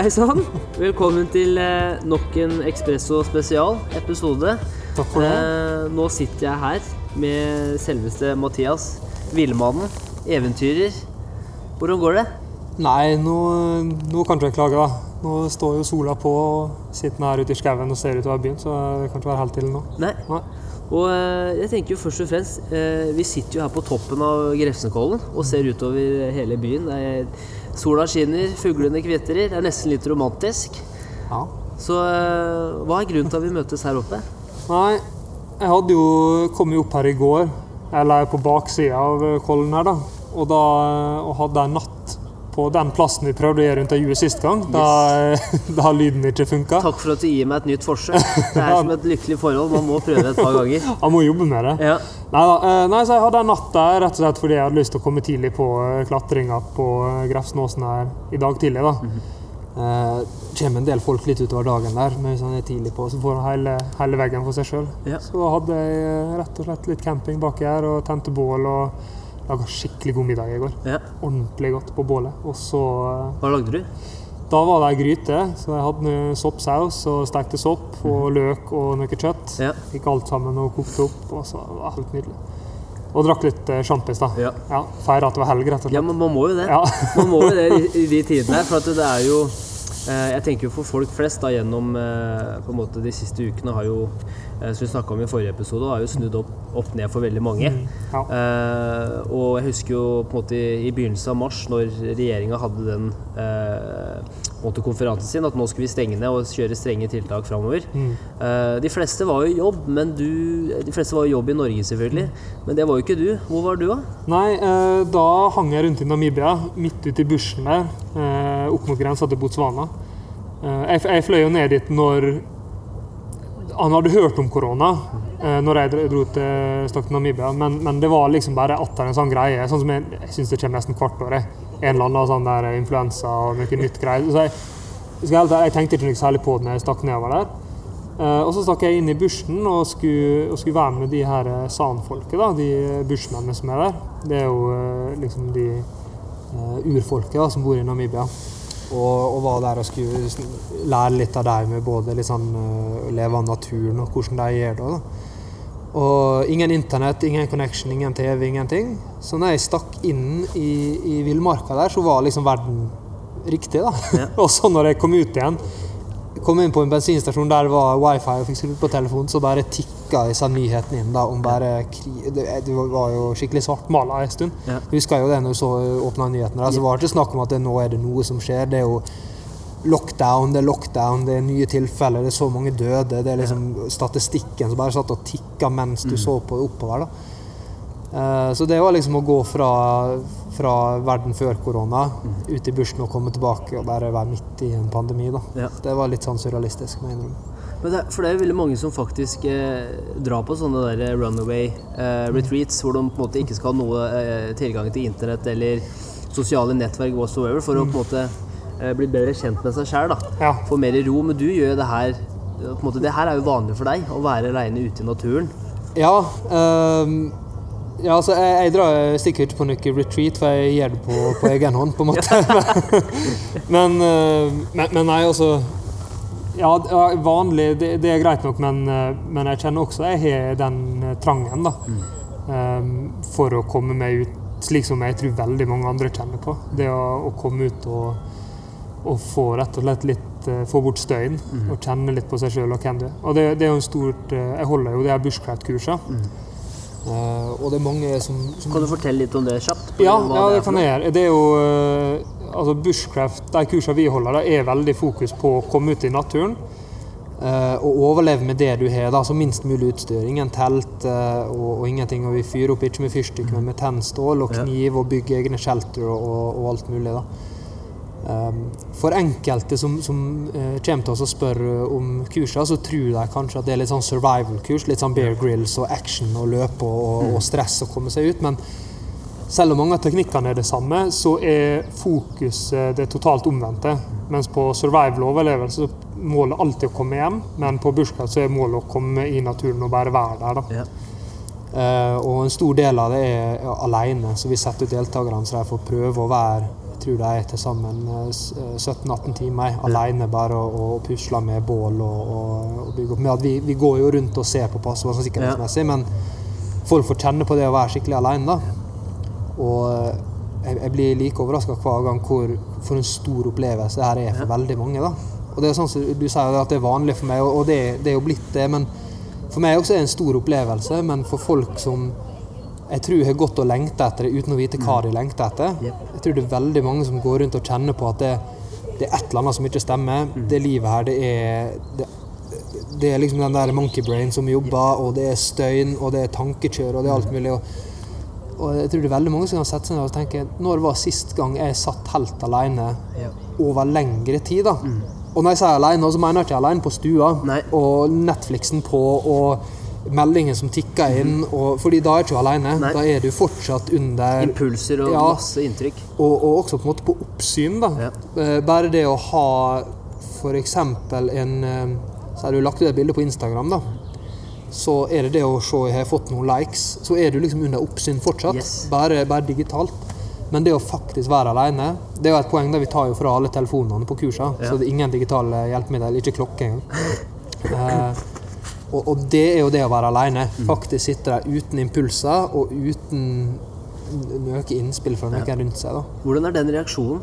Hei sann. Velkommen til eh, nok en Expresso spesial-episode. Takk for det. Eh, nå sitter jeg her med selveste Mathias. Villmannen. Eventyrer. Hvordan går det? Nei, nå, nå kan ikke jeg klage, da. Nå står jo sola på og sitter her ute i skauen og ser utover byen, så det kan ikke være helt ille nå. Nei. Nei. Og eh, jeg tenker jo først og fremst eh, Vi sitter jo her på toppen av Grefsenkollen og ser utover hele byen. Det er, sola skinner, fuglene kvitrer. Det er nesten litt romantisk. Ja. Så eh, hva er grunnen til at vi møtes her oppe? Nei, jeg hadde jo kommet opp her i går. Eller på baksida av kollen her, da. Og, da, og hadde en natt på den plassen vi prøvde å gjøre intervjuet sist gang. Da, da lyden ikke funka. Takk for at du gir meg et nytt forsøk. Det er som et lykkelig forhold. Man må prøve et par ganger. Man må jobbe med det. Ja. Neida, eh, nei, så jeg hadde en natt der rett og slett fordi jeg hadde lyst til å komme tidlig på eh, klatringa på grefsnåsen Grefsenåsen her i dag tidlig. da. Eh, kommer en del folk litt utover dagen der, men hvis han er tidlig på, så får han hele, hele veggen for seg sjøl. Ja. Så da hadde jeg eh, rett og slett litt camping baki her og tente bål og laga skikkelig god middag i går. ja. Ordentlig godt på bålet. Og så eh, Hva lagde du? Da var det ei gryte, så jeg hadde soppsaus og stekte sopp og løk og noe kjøtt. Ja. Fikk alt sammen og kokte opp, og så var det helt nydelig. Og drakk litt eh, sjampis, da. Ja. Ja, Feira at det var helg, rett og Ja, men man må jo det. Ja. Man må jo det i, i de tidene. For at det er jo eh, Jeg tenker jo for folk flest da gjennom eh, på en måte de siste ukene har jo eh, Som vi snakka om i forrige episode, har jo snudd opp, opp ned for veldig mange. Ja. Eh, og jeg husker jo på en måte i, i begynnelsen av mars, når regjeringa hadde den eh, konferansen sin, at nå skulle vi stenge ned og kjøre strenge tiltak framover. Mm. Eh, de fleste var jo i jobb, men du De fleste var i jobb i Norge, selvfølgelig. Men det var jo ikke du. Hvor var du, da? Nei, eh, da hang jeg rundt i Namibia, midt ute i bushen der, eh, opp mot grensa til Botswana. Eh, jeg, fløy jo ned dit når han hadde hørt om korona eh, når jeg dro, til, stakk Namibia, men, men det var liksom bare atter en sånn greie. Sånn som jeg, jeg syns det kommer nesten hvert år. En eller annen sånn der influensa og noe nytt greier. Så jeg, jeg, tenkte ikke noe særlig på det når jeg stakk nedover der. Eh, og så stakk jeg inn i bushen og og skulle være med de her sanfolket, da, de bushmennene som er der. Det er jo liksom de urfolket da, som bor i Namibia. Og, og var der og skulle lære litt av dem med både liksom, sånn, eh, å leve av naturen og hvordan de gjør det. da. Og ingen internett, ingen connection, ingen TV, ingenting. Så når jeg stakk inn i, i villmarka der, så var liksom verden riktig, da. Ja. og så når jeg kom ut igjen, kom inn på en bensinstasjon der det var wifi og fikk skrudd på telefonen, så bare tikka disse nyhetene inn da, om bare krig Det, det var jo skikkelig svartmala en stund. Ja. Jeg husker jo det når du så åpna nyhetene. der, så var det ikke snakk om at det, nå er det noe som skjer. Det er jo lockdown, det er lockdown, det er nye tilfeller, det er så mange døde. Det er liksom statistikken som bare satt og tikka mens du så på oppover. da. Eh, Så det var liksom å gå fra, fra verden før korona, ut i bushen og komme tilbake og bare være midt i en pandemi. da. Ja. Det var litt sånn surrealistisk. må jeg innrømme. Men det, for det er jo veldig mange som faktisk eh, drar på sånne der runaway eh, retreats, hvor de på en måte ikke skal ha noe eh, tilgang til internett eller sosiale nettverk whatsoever, for å på en måte eh, bli bedre kjent med seg sjøl. Ja. Få mer ro. Men du gjør det her på en måte, Det her er jo vanlig for deg, å være aleine ute i naturen. Ja, ehm, ja altså jeg, jeg drar sikkert på noe retreat, for jeg gjør det på, på egen hånd, på en måte. men, eh, men, men nei, altså Ja, vanlig, det, det er greit nok, men, eh, men jeg kjenner også jeg har den eh, trangen, da. Mm. for å komme meg ut slik som jeg tror veldig mange andre kjenner på. Det å, å komme ut og, og få rett og slett litt få bort støyen og kjenne litt på seg sjøl og hvem du er. Og det, det er jo en stort Jeg holder jo de her bushcraft-kursene. Eh, og det er mange som, som Kan du fortelle litt om det kjapt? ja, ja, det kan jeg gjøre. Det er jo eh, altså Bushcraft, de kursene vi holder, det er veldig fokus på å komme ut i naturen. eh, og overleve med det du har. altså så Minst mulig utstyr. Ingen telt eh, og, og ingenting. Og vi fyrer opp ikke med fyrstikker, men med tennstål og kniv og bygger egne shelter og, og alt mulig. da. Um, for enkelte som, som eh, kommer til oss og spør eh, om kursene, så tror de kanskje at det er litt sånn survival-kurs. Litt sånn Bear Grills og action og løpe og, og stress og komme seg ut. Men selv om mange av teknikkene er det samme, så er fokuset det totalt omvendte. Mens på survival og overlevelse så målet alltid å komme hjem, men på bushcraft så er målet å komme i naturen og bare være der. da. Ja. Eh, og en stor del av det er alene, så vi setter ut deltakerne så de får prøve å være tror det er til sammen eh, s- eh, 17-18 timer alene bare og, og pusler med bål og, og, og bygge opp. Med at vi, vi går jo rundt og ser på passord sånn sikkerhetsmessig, men folk får kjenne på det å være skikkelig alene. da. Og eh, jeg, jeg blir like overraska hver gang hvor for en stor opplevelse det her er for veldig mange. da. Og det er sånn som Du sier at det er vanlig for meg, og det, det er jo blitt det. Men for meg også er det en stor opplevelse. Men for folk som jeg tror har gått og lengta etter det uten å vite hva de lengter etter. Jeg tror det er veldig mange som går rundt og kjenner på at det, det er et eller annet som ikke stemmer. Det livet her, det er det, det er liksom den der monkey brain som jobber, og det er støyen, og det er tankekjør, og det er alt mulig. Og, og jeg tror det er veldig mange som kan sette seg ned og tenke Når var sist gang jeg satt helt alene over lengre tid, da? Og når jeg sier alene, så mener jeg ikke alene på stua, Nei. og Netflixen på, og meldinger som tikker inn, og, fordi da er du ikke alene. Nei. Da er du fortsatt under Impulser og Ja. masse inntrykk. og, og også på en måte på oppsyn. da. Ja. Eh, Bare det å ha f.eks. en eh, Så har du lagt ut et bilde på Instagram, da. Så er det det å se jeg har fått noen likes, så er du liksom under oppsyn fortsatt. Yes. Bare, bare digitalt. Men det å faktisk være alene, det er jo et poeng der vi tar jo fra alle telefonene på kursene. Ja. Så det er ingen digitale hjelpemidler, ikke klokke engang. Eh, og, og det er jo det å være alene. Mm. Faktisk sitte der uten impulser og uten noe innspill fra noen rundt seg. da. Hvordan er den reaksjonen?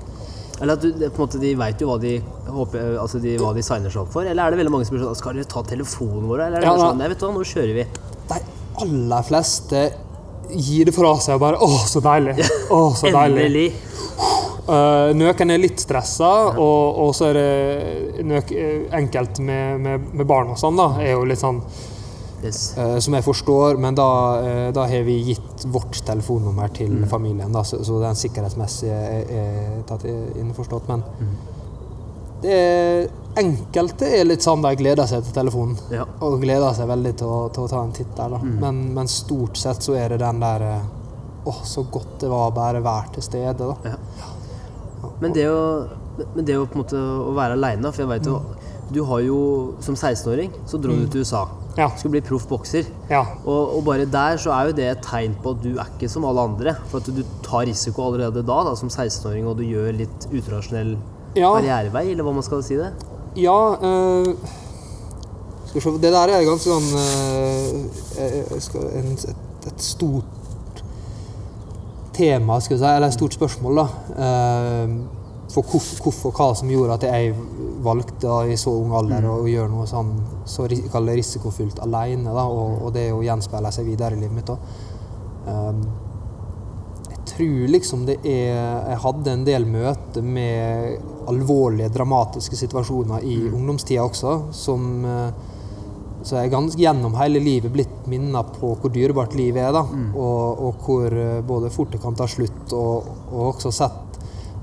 Eller at du, måte, De vet jo hva de, håper, altså de, hva de signer seg opp for? Eller er det veldig mange som spør sånn Skal dere ta telefonen vår? Eller er det Ja, sånn Nei, vet du hva, nå kjører vi. De aller fleste gir det fra seg og bare Å, så deilig! Å, så deilig! Endelig. Uh, Nøken er litt stressa, og, og så er det nøk, eh, enkelt med, med, med barn og sånn, da. Er jo litt sånn Yes. uh, Som jeg forstår, men da, uh, da har vi gitt vårt telefonnummer til Mm. familien, da, så, så den sikkerhetsmessige er, er tatt innforstått. Men Mm. det enkelte er litt sånn de gleder seg til telefonen. Ja. Og gleder seg veldig til å, til å ta en titt der. Da. Mm. Men, men stort sett så er det den der Å, så godt det var å bare være til stede. da. Ja. Men det å, men det å på en måte å være aleine For jeg vet jo Du har jo Som 16-åring så dro du til USA. Ja. Skulle bli proff bokser. ja. Og, og bare der så er jo det et tegn på at du er ikke som alle andre. For at du tar risiko allerede da, da som 16-åring, og du gjør litt utrasjonell Ja. karrierevei, eller hva man skal si det. Ja øh Det der er ganske sånn eh, en, et, et stort tema, si, eller et stort spørsmål, da. Eh, for hvorfor, hva som gjorde at jeg valgte da, i så ung alder å gjøre noe sånn så risikofylt alene, da, og, og det å gjenspeile seg videre i livet mitt. da. Eh, jeg tror liksom det er Jeg hadde en del møter med alvorlige, dramatiske situasjoner i ungdomstida også, som eh, Så jeg er ganske gjennom hele livet blitt minnet på hvor dyrebart livet er, da. Og, og hvor eh, både fort det kan ta slutt, og, og også sett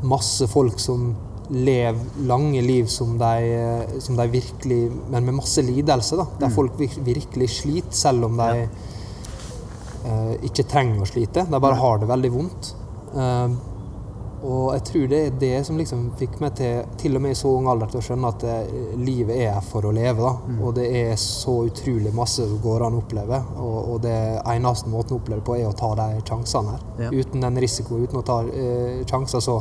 masse folk som lever lange liv som de, eh, som de virkelig Men med masse lidelse, da. Der folk virkelig sliter, selv om de Ja. eh, ikke trenger å slite. De bare har det veldig vondt. Eh, og jeg tror det er det som liksom fikk meg til, til og med i så ung alder, til å skjønne at eh, livet er for å leve. da. Mm. Og det er så utrolig masse som går an å oppleve. Og, og det eneste måten å oppleve på, er å ta de sjansene her. Ja. Uten den risikoen, uten å ta eh, sjanser, så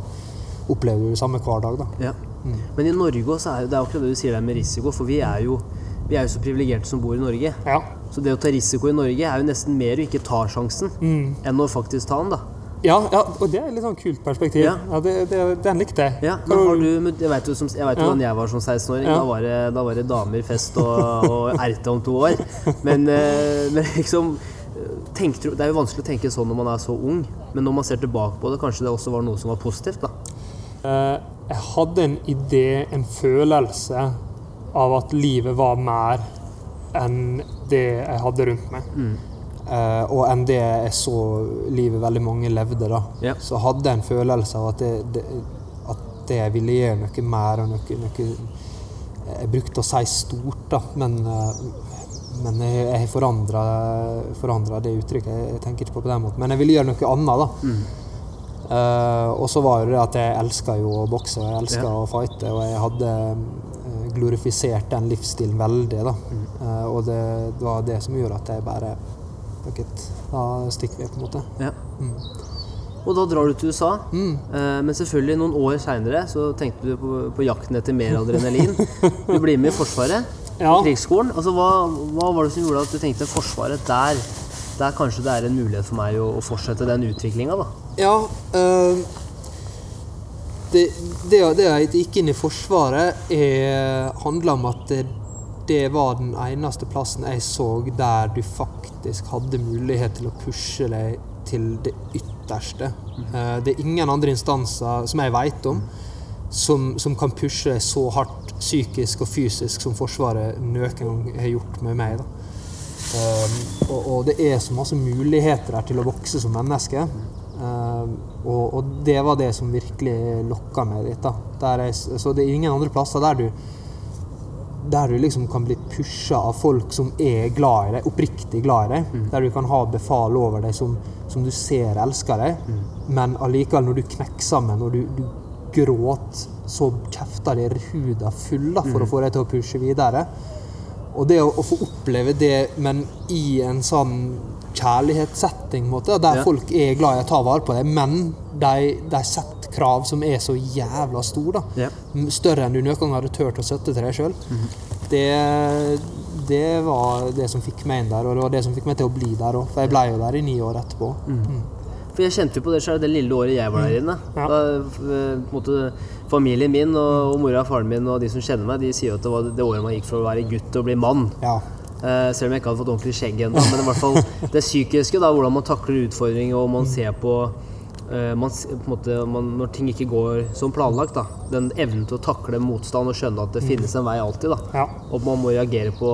opplever du det samme hver dag. da. Ja. Men i Norge også er det er akkurat det du sier der med risiko, for vi er jo, vi er jo så privilegerte som bor i Norge. Ja. Så det å ta risiko i Norge er jo nesten mer å ikke ta sjansen, Mm. enn å faktisk ta den, da. Ja, ja, og det er et litt sånn kult perspektiv. Ja. Ja. det, det, den likte jeg. Ja, men har du, jeg vet jo som, jeg vet jo hvordan jeg var som 16-åring. Ja. Da, var det, da var det damer, fest og, og erte om to år. Men, eh, men liksom tenk, Det er jo vanskelig å tenke sånn når man er så ung, men når man ser tilbake på det, kanskje det også var noe som var positivt. da. Eh, jeg hadde en idé, en følelse av at livet var mer enn det jeg hadde rundt meg. Eh, og enn det jeg så livet veldig mange levde. da. Ja. Så hadde jeg en følelse av at det, det, at det ville gjøre noe mer og noe, noe Jeg brukte å si stort, da, men, eh, men jeg har forandra det uttrykket. Jeg, tenker ikke på det på den måten. Men jeg ville gjøre noe annet. da. Eh, og så var det at jeg elska jo å bokse og jeg elska Ja. å fighte, og jeg hadde glorifisert den livsstilen veldig. da. Eh, og det, det var det som gjorde at jeg bare Fuck da stikker vi, på en måte. Ja. Og da drar du til USA. Eh, men selvfølgelig, noen år seinere så tenkte du på, på jakten etter mer adrenalin. Du blir med i Forsvaret. Ja. Krigsskolen. Altså, hva, hva var det som gjorde at du tenkte Forsvaret der? Der kanskje det er en mulighet for meg å, å fortsette den utviklinga, da. Ja øh det, det, det jeg gikk inn i Forsvaret, handla om at det, var den eneste plassen jeg så der du faktisk hadde mulighet til å pushe deg til det ytterste. Eh, det er ingen andre instanser som jeg vet om, som, som kan pushe deg så hardt psykisk og fysisk som Forsvaret noen gang har gjort med meg. Um, og, og det er så masse muligheter der til å vokse som menneske. Um, og, og det var det som virkelig lokka meg dit. da. Jeg, så det er ingen andre plasser der du der du liksom kan bli pusha av folk som er glad i deg, oppriktig glad i deg. Der du kan ha befal over deg som, som du ser elsker deg, men allikevel, når du knekker sammen og du, du gråter, så kjefter de huda full da, for å få deg til å pushe videre. Og det å, å få oppleve det, men i en sånn kjærlighetssetting, måte, der Ja. folk er glad i å ta vare på deg, men de, de setter krav som er så jævla stor, da. Ja. Større enn du noen gang hadde turt å sette til deg sjøl. det, det var det som fikk meg inn der, og det var det som fikk meg til å bli der òg. For jeg ble jo der i ni år etterpå. For jeg kjente jo på det sjøl det lille året jeg var der inne. Ja. Da, eh, måte, familien min og, og mora og faren min og de som kjenner meg, de sier jo at det var det året man gikk fra å være gutt til å bli mann. Ja. Uh, selv om jeg ikke hadde fått ordentlig skjegg ennå. Men i hvert fall det psykiske, da, hvordan man takler utfordringer og man ser på man, på en måte, man, Når ting ikke går som planlagt, da. Den evnen til å takle motstand og skjønne at det finnes en vei alltid. da. Ja. Og man må reagere på,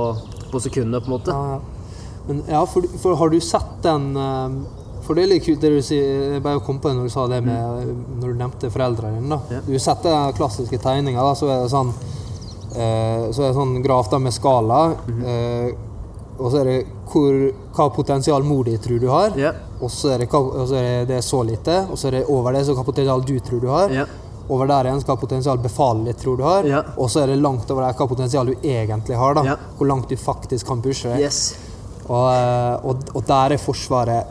på sekundene, på en måte. Ja, ja. Men ja, for, for har du sett den eh, For det er litt kult det du sier Jeg bare kom på det når du sa det med Når du nevnte foreldrene dine. Du har sett den klassiske tegninga, så er det sånn eh, Så er det sånn graf da med skala. eh, og så er det hvor, hva potensial mor di tror du har. yeah. Og så det, og så er det, det så lite. Og så er det over det så hva potensial du tror du har. Yeah. Over der igjen hva potensial befalet ditt tror du har. Yeah. Og så er det langt over der hva potensial du egentlig har. da. Hvor langt du faktisk kan pushe. Yes. Og, eh, og, og der er Forsvaret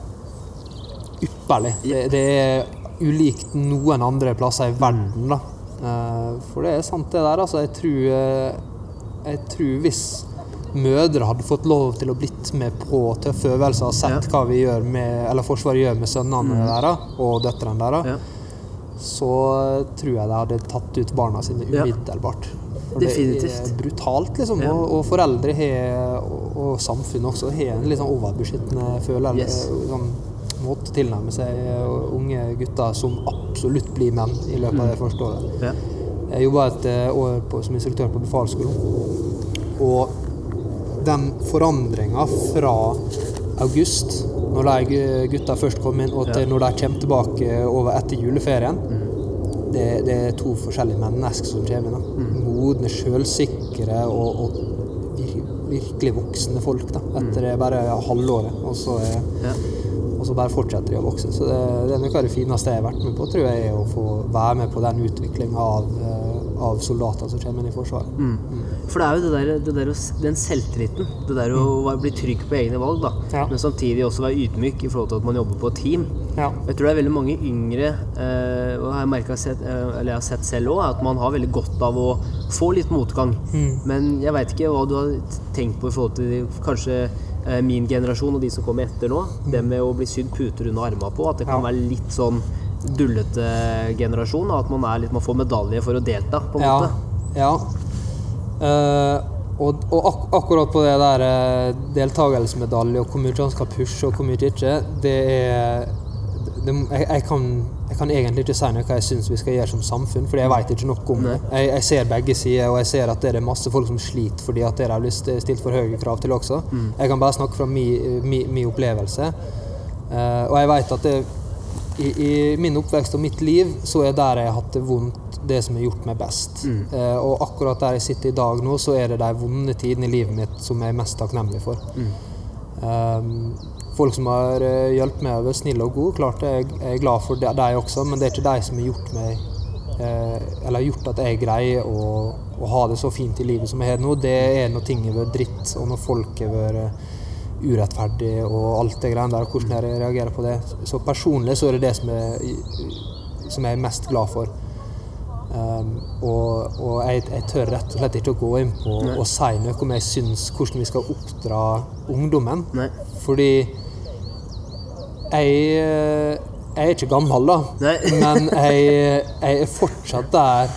ypperlig. Det, det er ulikt noen andre plasser i verden, da. Eh, For det er sant, det der. Altså, jeg tror, eh, jeg tror hvis mødre hadde fått lov til å blitt med på tøffe øvelser og sett Ja. hva vi gjør med, eller Forsvaret gjør med sønnene deres og døtrene deres, Ja. så tror jeg de hadde tatt ut barna sine umiddelbart. For Det er brutalt, liksom. Og, og foreldre har, og, og samfunnet også har en litt sånn overbeskyttende følelse. Yes. eh, sånn måte å tilnærme seg eh, unge gutter som absolutt blir menn i løpet av det første året. Ja. Jeg jobba et eh, år på, som instruktør på befalsskolen. Og den forandringa fra august, når de gutta først kom inn, og til Ja. når de kommer tilbake over etter juleferien, det, det er to forskjellige mennesker som kommer inn. da. Modne, sjølsikre og, og vir, virkelig voksne folk da, etter mm. bare halvåret. Og så, er, Ja. og så bare fortsetter de å vokse. Så det, det er noe av det fineste jeg har vært med på, tror jeg, er å få være med på den utviklinga av, eh, av soldater som kommer inn i Forsvaret. Mm. For det er jo det der, det der den selvtilliten. Det der å være- bli trygg på egne valg, da. Ja. Men samtidig også være ydmyk i forhold til at man jobber på et team. Ja. Jeg tror det er veldig mange yngre, eh, og jeg, merket, eh, eller jeg har sett selv òg, at man har veldig godt av å få litt motgang. Men jeg veit ikke hva du har tenkt på i forhold til kanskje eh, min generasjon og de som kommer etter nå. Det med å bli sydd puter under armene på. At det kan Ja. være litt sånn dullete generasjon. At man, er litt, man får medalje for å delta, på en Ja. måte. ja. Uh, og og ak akkurat på det der uh, deltakelsesmedalje og hvor mye han skal pushe og hvor mye ikke, det er det, jeg, jeg, kan, jeg kan egentlig ikke si noe hva jeg syns vi skal gjøre som samfunn, fordi jeg vet ikke noe om det. Jeg, jeg ser begge sider, og jeg ser at det er masse folk som sliter fordi at det har blitt stilt for høye krav til også. Jeg kan bare snakke fra min, mi, mi opplevelse. Uh, og jeg vet at det, i, i min oppvekst og mitt liv så er der jeg har hatt det vondt, det som har gjort meg best. Eh, og akkurat der jeg sitter i dag nå, så er det de vonde tidene i livet mitt som jeg er mest takknemlig for. Um, folk som har uh, hjulpet meg over, snille snill og god, klart jeg, jeg er glad for de, de også, men det er ikke de som har gjort meg eh, Eller gjort at jeg greier å, å ha det så fint i livet som jeg har nå. Det er når ting har vært dritt, og når folk har vært urettferdig og alt det greiene der, og hvordan jeg reagerer på det. Så personlig så er det det som jeg, som jeg er mest glad for. Um, og og jeg, jeg, tør rett og slett ikke å gå inn på Nei. og si noe om jeg syns hvordan vi skal oppdra ungdommen. Nei. Fordi jeg, eh, jeg er ikke gammel, da. Men jeg, jeg er fortsatt der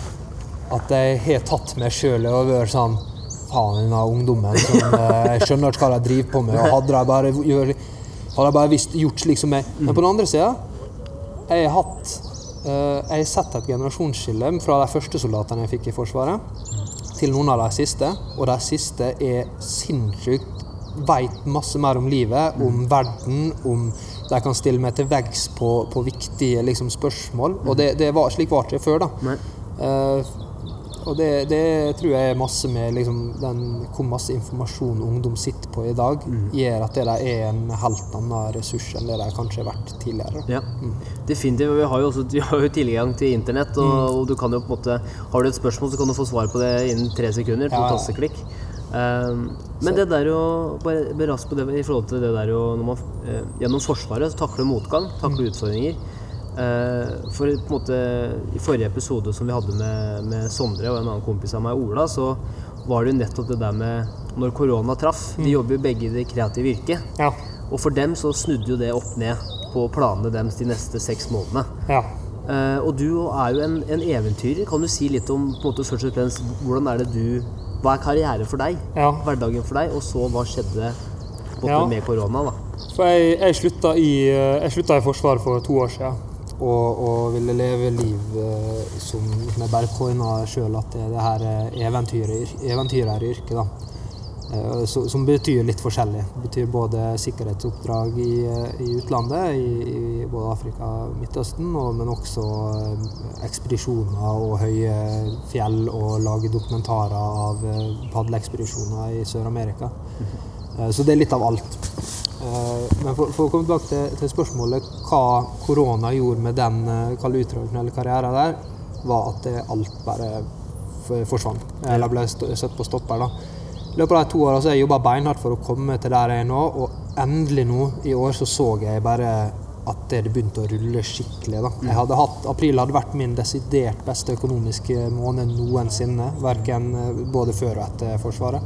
at jeg har tatt meg sjøl og vært sånn Faen, denne ungdommen som eh, skjønner ikke hva de driver på med. og Hadde de bare, hadde de bare visst, gjort slik som meg. Men på den andre sida jeg har hatt eh, Jeg har sett et generasjonsskille fra de første soldatene jeg fikk i Forsvaret, til noen av de siste. Og de siste er sinnssykt Veit masse mer om livet, om verden, om De kan stille meg til veggs på, på viktige liksom, spørsmål. Og det, det var, slik var det ikke før. da. Nei. Og det, det tror jeg er masse med liksom, den, hvor masse informasjon ungdom sitter på i dag, gjør at det der er en helt annen ressurs enn det der kanskje har vært tidligere. Ja, definitivt. Vi har jo også vi har jo tilgang til internett, og, og du kan jo på en måte Har du et spørsmål, så kan du få svar på det innen tre sekunder. To Ja, ja. tasteklikk. Um, men det der å Bare rask på det i forhold til det der å når man eh, Gjennom Forsvaret så takle motgang, takle utfordringer. Eh, for på en måte I forrige episode som vi hadde med, med Sondre og en annen kompis av meg, Ola, så var det jo nettopp det der med når korona traff. De jobber jo begge i det kreative yrket. Ja. Og for dem så snudde jo det opp ned på planene deres de neste seks månedene. ja. Eh, og du er jo en, en eventyrer. Kan du si litt om på en måte, først og fremst, hvordan er det du Hva er karriere for deg? Ja. Hverdagen for deg? Og så hva skjedde måte, med korona? da? For jeg, jeg, slutta i, eh, jeg slutta i Forsvaret for to år siden. Og, og ville leve livet som med bergkoina sjøl at det, det her er eventyrer- eventyreryrket. da. Eh, så, som betyr litt forskjellig. Det betyr både sikkerhetsoppdrag i, eh, i utlandet, i, i både Afrika og Midtøsten, og, men også eh, ekspedisjoner og høye fjell, og lage dokumentarer av eh, padleekspedisjoner i Sør-Amerika. Eh, Så det er litt av alt. Eh, Men for, for å komme tilbake til, til spørsmålet hva korona gjorde med den eh, utradisjonelle karrieren der, var at alt bare forsvant. Eller ble satt på stopper. da. I løpet av de to åra har jeg jobba beinhardt for å komme til der jeg er nå, og endelig nå i år så så jeg bare at det begynte å rulle skikkelig. da. Jeg hadde hatt, April hadde vært min desidert beste økonomiske måned noensinne. Verken eh, både før og etter Forsvaret.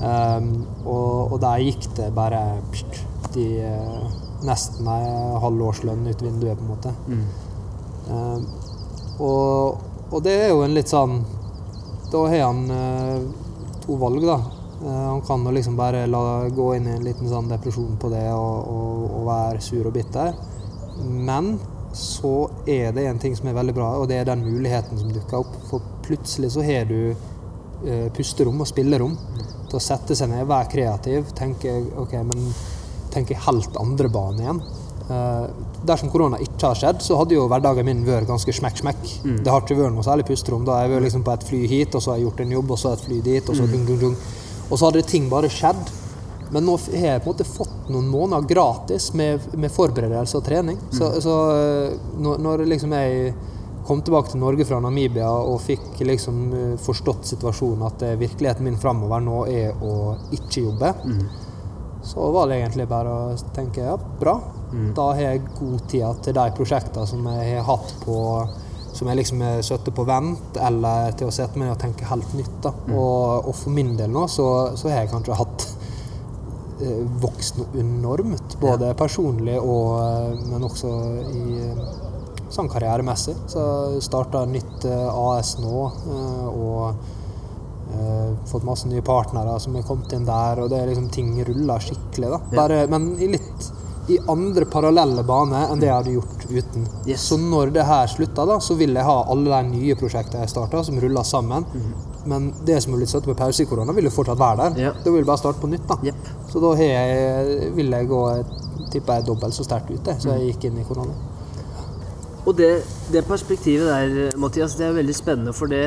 Um, og, og der gikk det bare pst, de, eh, nesten ei halvårslønn ut vinduet, på en måte. Um, og, og det er jo en litt sånn Da har han uh, to valg, da. Uh, han kan jo liksom bare la gå inn i en liten sånn depresjon på det og, og, være sur og bitter. Men så er det en ting som er veldig bra, og det er den muligheten som dukker opp. For plutselig så har du eh, pusterom og spillerom til å sette seg ned, være kreativ, tenke ok, men tenke helt andre bane igjen. Uh, dersom korona ikke har skjedd, så hadde jo hverdagen min vært ganske smekk-smekk. Det har ikke vært noe særlig pusterom. Da har jeg vært liksom på et fly hit, og så har jeg gjort en jobb, og så et fly dit, og så dung, dung, dung. Og så hadde ting bare skjedd. Men nå har jeg på en måte fått noen måneder gratis med, med forberedelse og trening. Så, så eh, når, når liksom jeg kom tilbake til Norge fra Namibia og fikk liksom eh, forstått situasjonen, at eh, virkeligheten min framover nå er å ikke jobbe, så var det egentlig bare å tenke ja, bra. Da har jeg god tid til de prosjektene som jeg har hatt på som jeg liksom har satt på vent, eller til å sette meg ned og tenke helt nytt. da. Og, og for min del nå, så, så har jeg kanskje hatt eh, vokst enormt. Både personlig og men også i sånn karrieremessig. Så jeg starta nytt eh, AS nå, eh, og eh, fått masse nye partnere som har kommet inn der, og det er liksom ting ruller skikkelig. da. Bare, men i litt i andre parallelle baner enn det jeg hadde gjort uten. Yes. Så når det her slutta, da, så vil jeg ha alle de nye prosjektene jeg starta, som ruller sammen. Men det som har blitt satt på pause i korona, vil jo fortsatt være der. Ja. Da vil jeg bare starte på nytt. da. Yep. Så da har jeg, vil jeg gå tipper jeg dobbelt så sterkt ute, så jeg gikk inn i korona. Og det, det perspektivet der, Mathias, det er veldig spennende, for det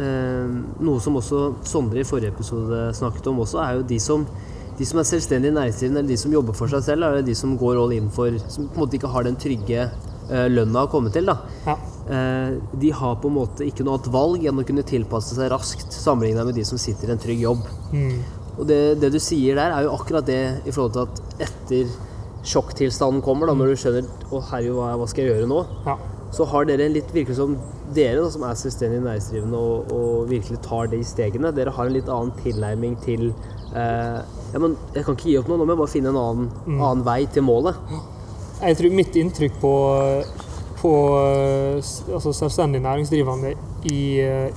eh, Noe som også Sondre i forrige episode snakket om også, er jo de som de som er selvstendig næringsdrivende, eller de som jobber for seg selv, er jo de som går all in for Som på en måte ikke har den trygge eh, lønna å komme til. da. Ja. Eh, de har på en måte ikke noe annet valg enn å kunne tilpasse seg raskt, sammenlignet med de som sitter i en trygg jobb. Mm. Og det, det du sier der, er jo akkurat det i forhold til at etter sjokktilstanden kommer, da, når du skjønner Å, herregud, hva, hva skal jeg gjøre nå? Ja. Så har dere en litt virkelig som dere da, som er selvstendig næringsdrivende og, og virkelig tar de stegene, dere har en litt annen tilnærming til eh, ja, men Jeg kan ikke gi opp noe, nå må jeg bare finne en annen, annen vei til målet. Jeg tror mitt inntrykk på, på altså selvstendig næringsdrivende i,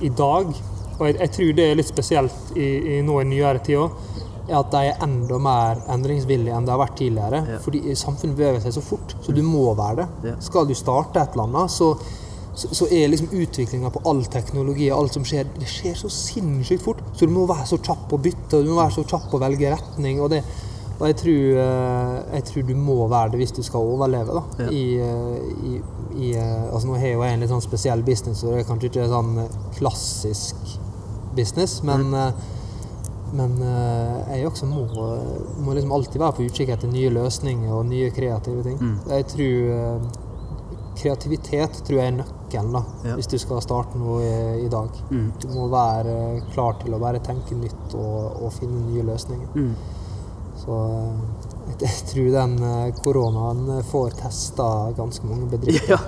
i dag, og jeg, jeg tror det er litt spesielt i, i nå i nyere tid òg, er at de er enda mer endringsvillige enn de har vært tidligere. Ja. Fordi samfunnet beveger seg så fort, så du må være det. Ja. Skal du starte et eller annet, så, så, så er liksom utviklinga på all teknologi og alt som skjer, det skjer så sinnssykt fort. Så du må være så kjapp på å bytte, og du må være så kjapp på å velge retning. Og, det, og jeg, tror, eh, jeg tror du må være det hvis du skal overleve. da. Ja. I, eh, i, i, eh, altså Nå har jo jeg en litt sånn spesiell business, og det er kanskje ikke sånn klassisk business, men eh, men eh, jeg også må, må liksom alltid være på utkikk etter nye løsninger og nye kreative ting. Mm. Jeg tror eh, Kreativitet tror jeg er nøkkelen da, Ja. hvis du skal starte noe i, i dag. Mm. Du må være klar til å bare tenke nytt og, og finne nye løsninger. Mm. Så eh, jeg, tror den eh, koronaen får testa ganske mange bedrifter. Ja.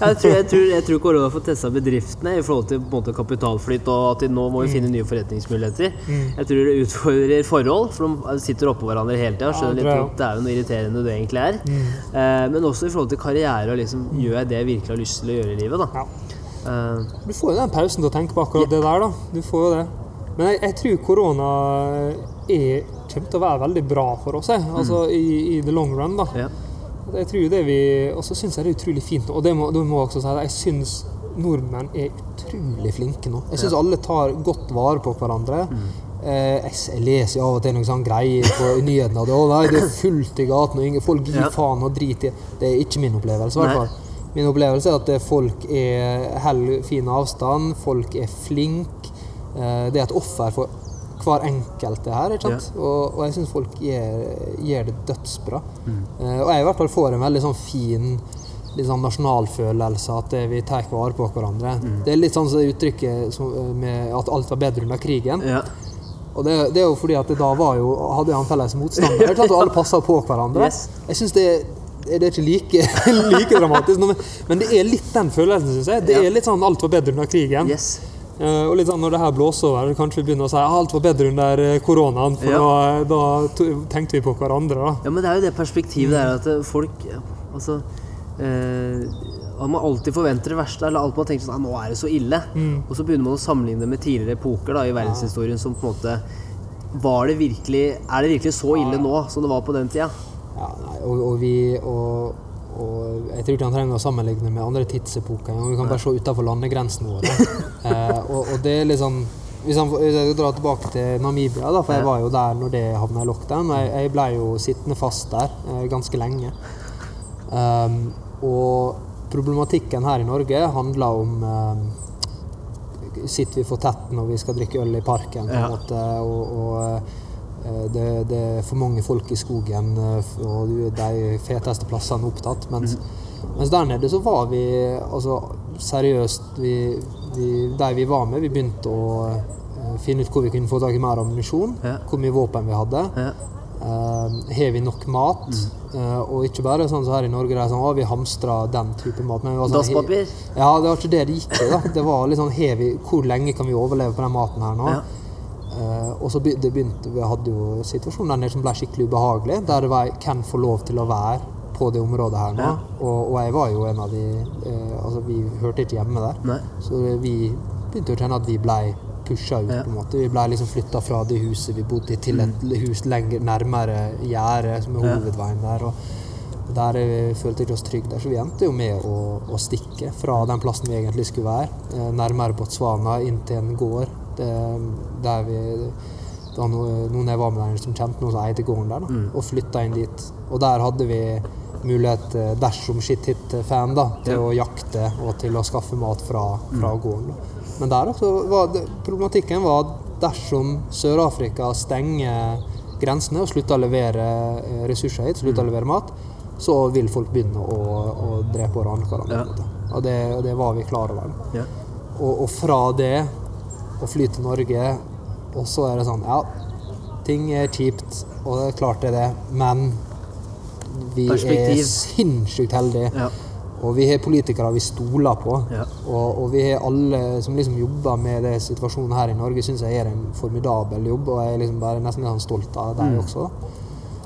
Jeg, tror, jeg, tror, jeg tror korona får testa bedriftene i forhold til måte, kapitalflyt og at de nå må vi finne nye forretningsmuligheter. Mm. Jeg tror det utfordrer forhold, for de sitter oppå hverandre hele tida. Skjønner det litt at det er jo noe irriterende det egentlig er. Mm. Eh, men også i forhold til karriere og liksom gjør jeg det jeg virkelig har lyst til å gjøre i livet. da. Ja. Eh, Du får jo den pausen til å tenke på akkurat det der, da. Du får jo det. Men jeg, jeg tror korona er, kommer til å være veldig bra for oss. Altså i, i the long run, da. ja. Jeg tror det vi, Og så syns jeg det er utrolig fint, og det må, det må jeg også si, at jeg syns nordmenn er Utrolig flinke nå. Jeg syns alle tar godt vare på hverandre. Mm. Eh, jeg, leser av og til noen sånne greier på nyhetene. at nei, det er fullt i gaten, og ingen, folk gir Ja. faen og driter i Det er ikke min opplevelse, i hvert fall. Min opplevelse er at eh, folk er holder fin avstand, folk er flinke. Eh, det er et offer for hver enkelt det her, ikke sant? Og, og jeg syns folk gjør, gjør det dødsbra. Mm. Uh, og jeg i hvert fall får en veldig sånn fin litt sånn nasjonalfølelse, at eh, vi tar vare på hverandre. Mm. Det er litt sånn som uttrykket som, eh, med at alt var bedre under krigen. ja. Og det, det er jo fordi at det da var jo, hadde han felles motstander. Og alle passa på hverandre. Yes. Jeg synes det, det er ikke like, like dramatisk, men, men det er litt den følelsen, syns jeg. Det Ja. er litt sånn alt var bedre under krigen. Yes. Eh, og litt sånn når det her blåser over, kanskje vi begynner å si at alt var bedre under eh, koronaen, for Ja. da, da tenkte vi på hverandre. da. Ja, men det er jo det perspektivet der at eh, folk Altså eh, man alltid forventer det verste, eller alt man tenker sånn «Ah, Nå er det så ille. Mm. Og så begynner man å sammenligne det med tidligere epoker da, i verdenshistorien som på en måte Var det virkelig Er det virkelig så ille nå som det var på den tida? Ja, nei, og, og vi og, og jeg tror ikke han trenger å sammenligne med andre tidsepoker. Vi kan bare se utenfor landegrensene våre. eh, og, og det er liksom hvis, han, hvis jeg drar tilbake til Namibia, da, for jeg var jo der når det havna i lockdown. og Jeg, jeg ble jo sittende fast der eh, ganske lenge. Um, og problematikken her i Norge handler om um, Sitter vi for tett når vi skal drikke øl i parken? på Ja. måte, og, og eh, det, det er for mange folk i skogen, eh, og de feteste plassene er opptatt. Mens, mens der nede så var vi altså seriøst vi, vi, De vi var med, vi begynte å eh, finne ut hvor vi kunne få tak i mer ammunisjon. Ja. Hvor mye våpen vi hadde. Ja. Eh, Har vi nok mat? Eh, og ikke bare sånn som her i Norge, der sånn, å, vi hamstra den type mat. Men sånn, Dasspapir? Ja, det var ikke det det gikk i. da. Det var litt sånn, vi, Hvor lenge kan vi overleve på den maten her nå? Ja. Eh, og så det begynte, Vi hadde jo situasjoner der som ble skikkelig ubehagelig. Der det var hvem får lov til å være på det området her nå. Ja. Og, og jeg var jo en av de eh, Altså, vi hørte ikke hjemme der. Nei. Så vi begynte å kjenne at vi blei pusha ut. Ja. på en måte. Vi blei liksom flytta fra det huset vi bodde i, til et hus lenger nærmere gjerdet, som er Mm. Hovedveien der. og der eh, følte vi oss trygge der, så vi endte jo med å, å stikke fra den plassen vi egentlig skulle være, eh, nærmere Botswana, inn til en gård. Det, der vi, det var noen jeg var med der som kjente noen som eide gården der, da, Mm. og flytta inn dit. Og der hadde vi mulighet, eh, dersom shit hit fan, da, til Ja. å jakte og til å skaffe mat fra, fra gården. Da. Men der også var det, problematikken var at dersom Sør-Afrika stenger grensene og slutter å levere eh, ressurser hit, slutter å levere mat, så vil folk begynne å, å drepe og rane hverandre. Ja. Og det, det var vi klar over. Ja. Og, og fra det å fly til Norge, og så er det sånn Ja, ting er kjipt, og det er klart det er det, men vi er sinnssykt heldige. Ja. Og vi har politikere vi stoler på. Ja. Og, og vi har alle som liksom jobber med det situasjonen her i Norge, syns jeg gjør en formidabel jobb. Og jeg er liksom bare nesten litt sånn stolt av dem Mm. også.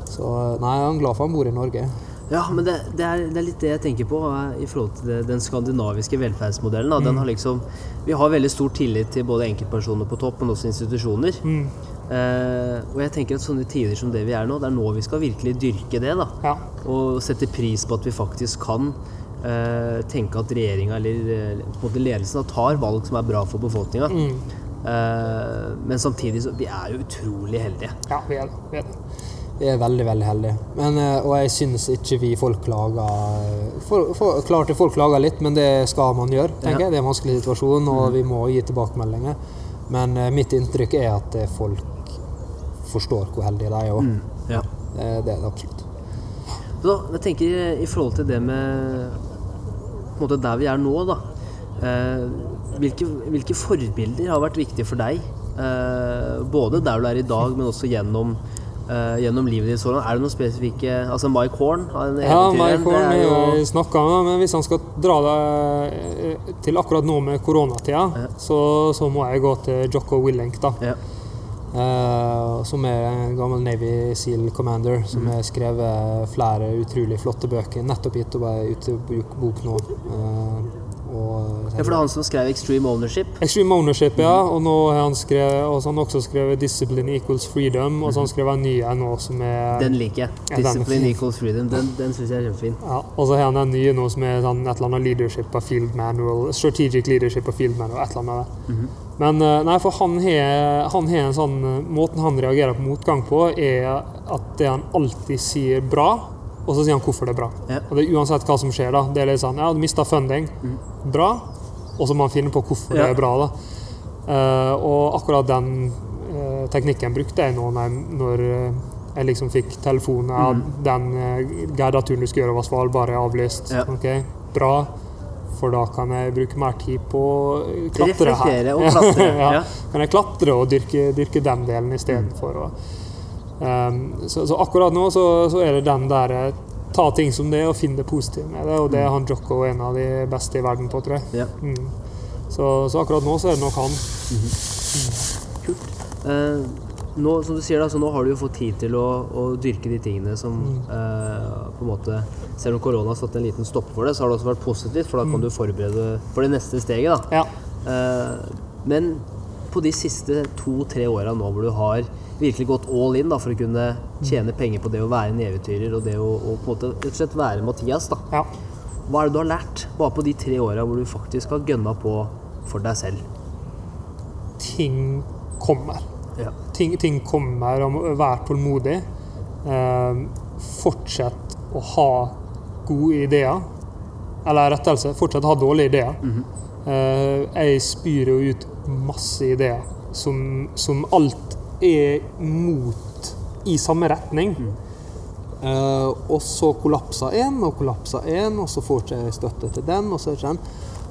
Så nei, jeg er glad for han bor i Norge. Ja, men det, det, er, det er litt det jeg tenker på eh, i forhold til det, den skandinaviske velferdsmodellen. Da. Den har liksom, vi har veldig stor tillit til både enkeltpersoner på topp, men også institusjoner. Eh, og jeg tenker at sånne tider som det vi er nå, det er nå vi skal virkelig dyrke det. da. Ja. Og sette pris på at vi faktisk kan eh, tenke at regjeringa eller eh, på en måte ledelsen da, tar valg som er bra for befolkninga. Eh, men samtidig så vi er jo utrolig heldige. ja, vi er det. Vi er det. Vi er veldig, veldig heldige. Men, eh, og jeg syns ikke vi folk klager for, for, Klart folk klager litt, men det skal man gjøre. tenker Ja. jeg. Det er en vanskelig situasjon, og vi må gi tilbakemeldinger. Men eh, mitt inntrykk er at eh, folk forstår hvor heldige de er òg. Ja. Det, det er det absolutt. Så jeg tenker i forhold til det med på en måte der vi er nå, da. Eh, hvilke, hvilke forbilder har vært viktige for deg? Eh, både der du er i dag, men også gjennom, eh, gjennom livet ditt så langt. Er det noen spesifikke Altså Mike Horn? Ja, Mike Horn har er jo jeg snakket med, men hvis han skal dra det eh, til akkurat nå med koronatida, Ja. så, så må jeg gå til Jocko Willink, da. ja. Uh, som er en gammel Navy Seal Commander som har skrevet flere utrolig flotte bøker. Nettopp gitt ute bok nå. Eh, og, ja, for det er han som skrev 'Extreme Ownership'. Extreme Ownership, ja. Og nå har han, skrevet, også, han også skrevet 'Discipline equals freedom', og så har han skrevet en ny en nå som er Den liker jeg. Ja, 'Discipline. Equals Freedom'. Den, den syns jeg er kjempefin. Ja, og så har han en ny nå som er sånn et eller annet leadership of field manual, strategic leadership of field manual, et eller annet. Mhm. Men eh, nei, for han har, han har en sånn eh, Måten han reagerer på motgang på, er at det han alltid sier bra, og så sier han hvorfor det er bra. Ja. Og det er Uansett hva som skjer, da. Det er litt sånn Ja, du mista funding. Bra. Og så må man finne på hvorfor. Ja. det er bra, da. Uh, og akkurat den uh, teknikken brukte jeg nå når, når eh, jeg liksom fikk telefonen ja, mm. Den uh, guidaturen du skal gjøre over Svalbard, er avlyst. Ja. Ok, Bra. For da kan jeg bruke mer tid på å klatre her. Og klatre. ja. Kan jeg klatre og dyrke, dyrke den delen istedenfor. Mm. Um, så, så akkurat nå så, så er det den der eh, Ta ting som det og finne det positive med det. Og det er han Jocko en av de beste i verden på, tror jeg. Mm. Ja. Mm. Så, så akkurat nå så er det nok han. Kult. Eh, nå, som du sier da, så nå har du jo fått tid til å, å dyrke de tingene som eh, på en måte Selv om korona har satt en liten stopp for det, så har det også vært positivt, for da kan du forberede for det neste steget. da. Ja. Eh, men på de siste to-tre åra nå hvor du har virkelig gått all in da, for å kunne tjene penger på det å være en eventyrer og det å, å på en måte rett og slett være Mathias, da. ja. hva er det du har lært bare på de tre åra hvor du faktisk har gønna på for deg selv? Ting kommer. Ja. ting, ting kommer, og være tålmodig. Eh, fortsett å ha gode ideer. Eller rettelse, fortsett å ha dårlige ideer. Eh, jeg spyr jo ut masse ideer som, som alt er mot i samme retning. Eh, og så kollapser én og kollapser én, og så får ikke støtte til den. Og, så den.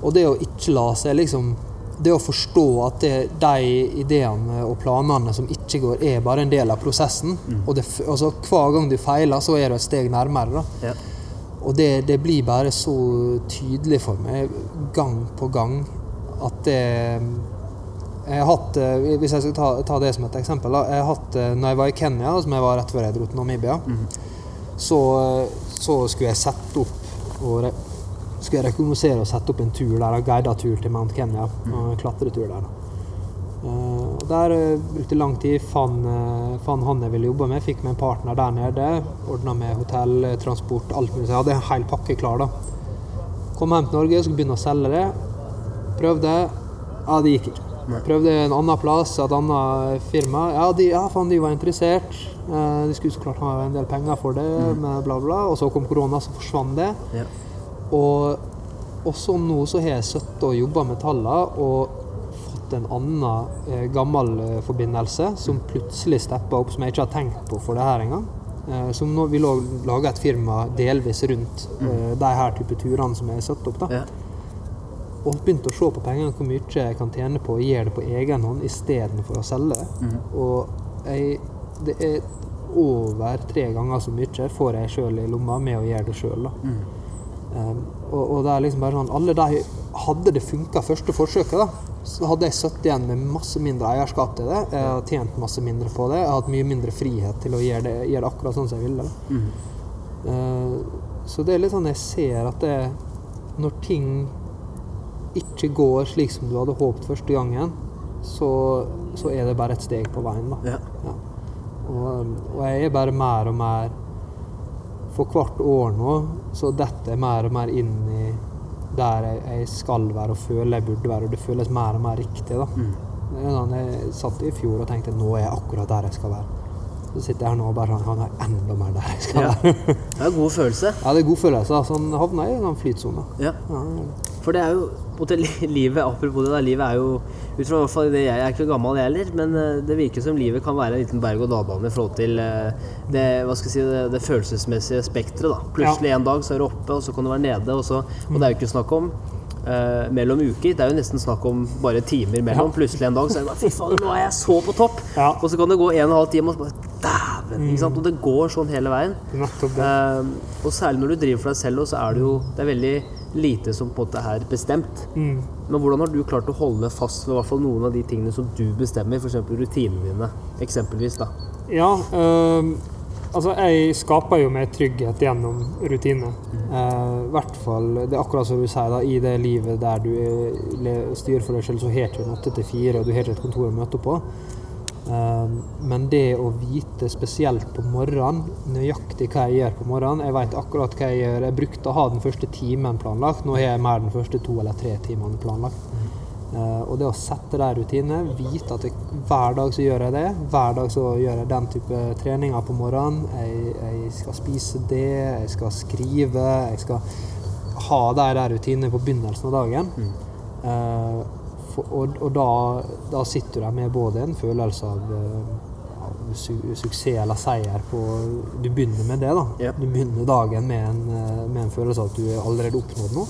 og det å ikke la seg liksom Det å forstå at det, de ideene og planene som ikke går, er bare en del av prosessen. Og det, altså, hver gang du feiler, så er du et steg nærmere. Da. Ja. Og det, det blir bare så tydelig for meg gang på gang at det jeg har hatt, eh, Hvis jeg skal ta, ta det som et eksempel da, jeg har hatt, eh, når jeg var i Kenya, som jeg var rett før jeg dro til Namibia, så, eh, så skulle jeg sette opp og re, skulle jeg rekognosere og sette opp en tur der, en guidet tur til Mount Kenya. og En klatretur der. og Der brukte lang tid. Fant han jeg ville jobbe med. Fikk meg en partner der nede. Ordna med hotell, transport, alt mulig. Så jeg hadde en hel pakke klar. da. Kom hjem til Norge, skulle begynne å selge det. Prøvde. Ja, det gikk ikke. Prøvde en annen plass, et annet firma. Ja, de, ja faen, de var interessert. Eh, de skulle så klart ha en del penger for det, med bla, bla. Og så kom korona, så forsvant det. Ja. Og, også nå så har jeg sittet og jobba med tallene og fått en annen eh, gammel eh, forbindelse som plutselig steppa opp, som jeg ikke har tenkt på for det her engang. Eh, som nå vil også lage et firma delvis rundt eh, de her type turene som jeg har satt opp. da. Ja. Og begynte å se på pengene, hvor mye jeg kan tjene på å gjøre det på egen hånd istedenfor å selge Mm. Og jeg det er over tre ganger så mye får jeg sjøl i lomma med å gjøre det sjøl. Um, og, og det er liksom bare sånn Alle de Hadde det funka første forsøket, da, så hadde jeg sittet igjen med masse mindre eierskap til det. Jeg har tjent masse mindre på det. Jeg har hatt mye mindre frihet til å gjøre det, gjøre det akkurat sånn som jeg ville. Da. Uh, så det er litt sånn jeg ser at det Når ting ikke går slik som du hadde håpet første gangen, så, så er det bare et steg på veien. da. Ja. Ja. Og, og jeg er bare mer og mer For hvert år nå så detter jeg mer og mer inn i der jeg, jeg skal være og føler jeg burde være, og det føles mer og mer riktig. da. Sånn, jeg satt i fjor og tenkte nå er jeg akkurat der jeg skal være. Så sitter jeg her nå og bare sånn, han er enda mer der jeg skal Ja. være. Det er en god følelse. Ja, det er god følelse. Altså, han havna i en flytsone. Ja. Ja, For det er jo måte, livet, Apropos det, da, livet er jo ut fra hvert fall det jeg, er ikke gammel jeg heller, men eh, det virker som livet kan være en liten berg-og-dal-bane i forhold til eh, det, hva skal jeg si, det, det følelsesmessige spekteret. da. ja. en dag så er du oppe, og så kan du være nede. Og, så, og det er jo ikke snakk om Uh, mellom uker. Det er jo nesten snakk om bare timer mellom. Plutselig en dag så er det bare Fy fader, nå er jeg så på topp! Ja. Og så kan det gå en og en halv time, og så bare! Ikke sant? Og det går sånn hele veien. Eh, og særlig når du driver for deg selv, så er det jo det er veldig lite som på en måte er bestemt. Mm. Men hvordan har du klart å holde fast ved i hvert fall noen av de tingene som du bestemmer, f.eks. rutinene dine, eksempelvis? da? Ja, øh, altså jeg skaper jo mer trygghet gjennom rutiner. Eh, I hvert fall, det er akkurat som du sier, da, i det livet der du er, styrer for deg selv, så har du en åtte til fire, og du har ikke et kontor å møte på. Eh, men det å vite spesielt på morgenen, nøyaktig hva jeg gjør på morgenen Jeg vet akkurat hva jeg gjør. Jeg brukte å ha den første timen planlagt. Nå har jeg mer den første to eller tre timene planlagt. Eh, og det å sette de rutinene, vite at jeg, hver dag så gjør jeg det. Hver dag så gjør jeg den type treninger på morgenen. Jeg, jeg skal spise det, jeg skal skrive, jeg skal ha de der rutinene på begynnelsen av dagen. Mm. for, og og da, da sitter du der med både en følelse av, ja, su suksess eller seier på Du begynner med det, da. Yep. Du begynner dagen med en, eh, med en følelse av at du har allerede oppnådd noe.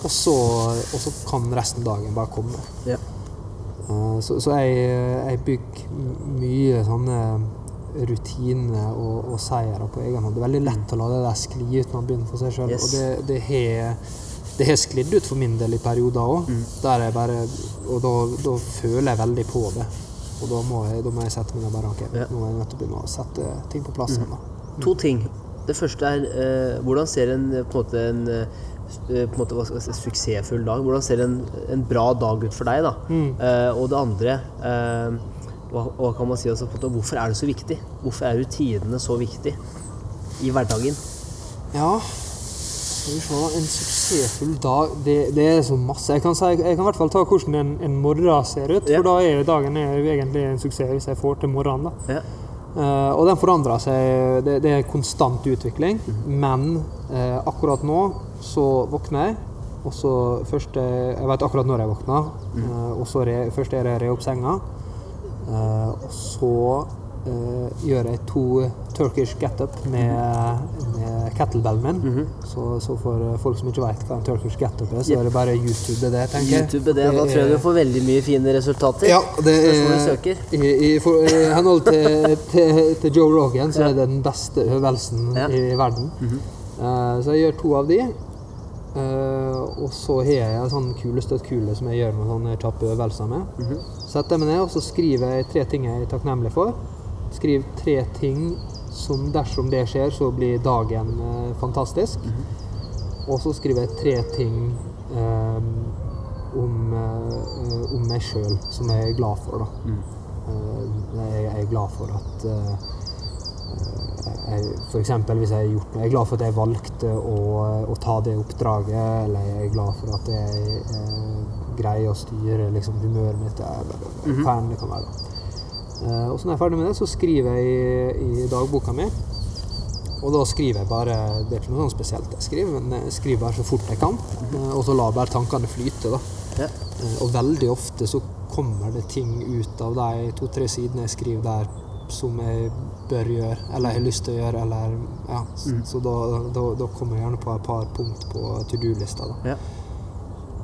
Og så, og så kan resten av dagen bare komme. Ja. Eh, Så, så jeg, jeg bygger mye sånne rutiner og, og seire på egen hånd. Det er veldig lett å la det der skli ut når man begynner for seg sjøl. Yes. Og det, det har det har sklidd ut for min del i perioder òg. Der jeg bare Og da, da føler jeg veldig på det. Og da må jeg, da må jeg sette meg ned bare ok, Ja. nå er jeg nødt til å begynne å sette ting på plass igjen. Mm. To ting. Det første er eh, hvordan ser en eh, på en måte en eh, eh, på en måte, hva skal si, suksessfull dag Hvordan ser en, en bra dag ut for deg? da? Eh, og det andre eh, hva, hva kan man si på en måte, Hvorfor er det så viktig? Hvorfor er rutinene så viktig i hverdagen? Ja. En suksessfull dag Det, det er så masse. Jeg kan, si, jeg kan i hvert fall ta hvordan en, en morgen ser ut. For da er dagen er jo egentlig en suksess hvis jeg får til morgenen. da. Ja. Eh, og den forandrer seg. Det, det er konstant utvikling. Men uh, akkurat nå så våkner jeg. Og så først eh, Jeg vet akkurat når jeg våkner. Eh, og så re, først er det re opp senga. Og så gjør jeg to Turkish get-up med, med kettlebellen min. så, så for eh, folk som ikke vet hva en Turkish get-up er, så er det bare YouTube det, tenker jeg. YouTube, det, da tror jeg du får veldig mye fine resultater. ja, det er, i, i, for, I henhold til, til, til Joe Rogan så er det den beste øvelsen Ja. i verden. Eh, så jeg gjør to av de. Uh, og så har jeg en sånn kulestøttkule som jeg gjør noen sånne kjappe øvelser med. Setter jeg meg ned og så skriver jeg tre ting jeg er takknemlig for. Skriv tre ting som dersom det skjer, så blir dagen eh, fantastisk. Og så skriver jeg tre ting eh, om, eh, om meg sjøl som jeg er glad for. Da. Eh, jeg, jeg er glad for at eh, for eksempel hvis jeg har gjort noe Jeg er glad for at jeg valgte å, å ta det oppdraget, eller jeg er glad for at jeg eh, greier å styre liksom, humøret mitt, eller hva enn det kan være. Eh, og så når jeg er ferdig med det, så skriver jeg i, i dagboka mi. Og da skriver jeg bare Det er ikke noe sånn spesielt jeg skriver, men jeg skriver bare så fort jeg kan. eh, og så lar bare tankene flyte. da. Ja. Eh, Og veldig ofte så kommer det ting ut av de to-tre sidene jeg skriver der som jeg bør gjøre, eller har lyst til å gjøre, eller ja. Mm. Så da, da, da kommer jeg gjerne på et par punkt på to do-lista, da. Ja.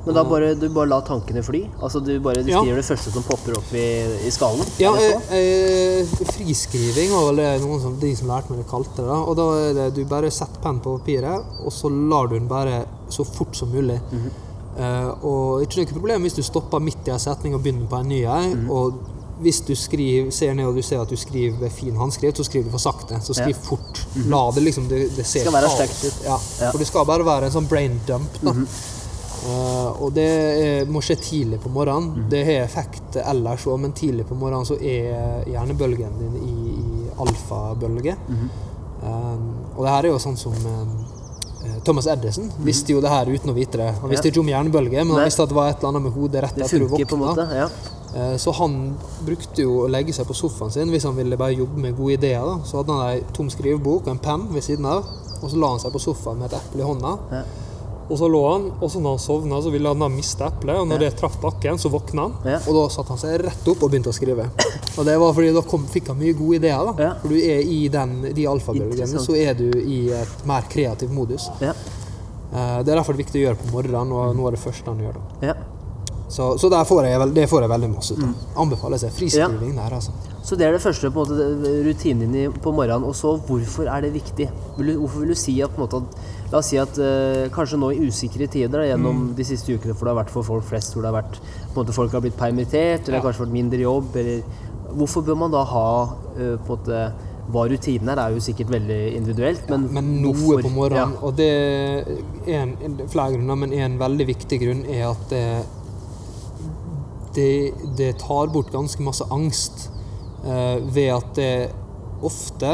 Men da bare, du bare lar tankene fly? Altså du bare du Ja. skriver det første som popper opp i, i skallen? Ja, eh, eh, friskriving var vel det noen som, de som lærte meg det kalte det. da. Og da er det du bare setter penn på papiret, og så lar du den bare så fort som mulig. Mhm. Eh, og ikke noe problem hvis du stopper midt i en setning og begynner på en ny en. Mhm. Og hvis du skriver, ser ned og du ser at du skriver med fin håndskrift, så skriver du for sakte. Så skriv Ja. Mhm. fort. La det liksom Det, det ser Skal være kaos. ut. Ja, Ja. Mhm. for det skal bare være en sånn brain dump. da. Eh, og det er, må skje tidlig på morgenen. Mm. Det har effekt ellers òg, men tidlig på morgenen så er hjernebølgen din i, i alfabølge. Mm. Og det her er jo sånn som eh, Thomas Edison visste jo det her uten å vite det. Han visste Ja. ikke om hjernebølge, men Nei. han visste at det var et eller annet med hodet rett etter du våkna. Ja. Eh, Så han brukte jo å legge seg på sofaen sin hvis han ville bare jobbe med gode ideer. da. Så hadde han ei tom skrivebok og en penn ved siden av, og så la han seg på sofaen med et eple i hånda. Ja. Og så lå han, og så når han sovna, så ville han da miste eplet. Og når det traff bakken, så våkna han. Ja. Og da satte han seg rett opp og begynte å skrive. Og det var fordi da kom, fikk han mye gode ideer. da. Ja. For du er i den, de alfabølgene, så er du i et mer kreativ modus. Ja. Eh, Det er derfor det er viktig å gjøre på morgenen, og noe av det første han gjør. da. ja. Så, så får jeg, det får jeg veldig masse ut Mm. av. Anbefaler seg friskriving der, altså. Så det er det første på måte, rutinen din på morgenen. Og så hvorfor er det viktig? Vil du, hvorfor vil du si at, på en måte, at La oss si at eh, kanskje nå i usikre tider da, gjennom de siste ukene, for det har vært for folk flest, hvor det har vært på en måte, folk har blitt permittert, eller Ja. kanskje vært mindre jobb, eller Hvorfor bør man da ha eh, på en måte Hva rutinen er, er jo sikkert veldig individuelt, men, Men noe hvorfor? på morgenen. Ja. Og det er en, en- flere grunner, men en veldig viktig grunn er at det, det, det tar bort ganske masse angst eh, ved at det ofte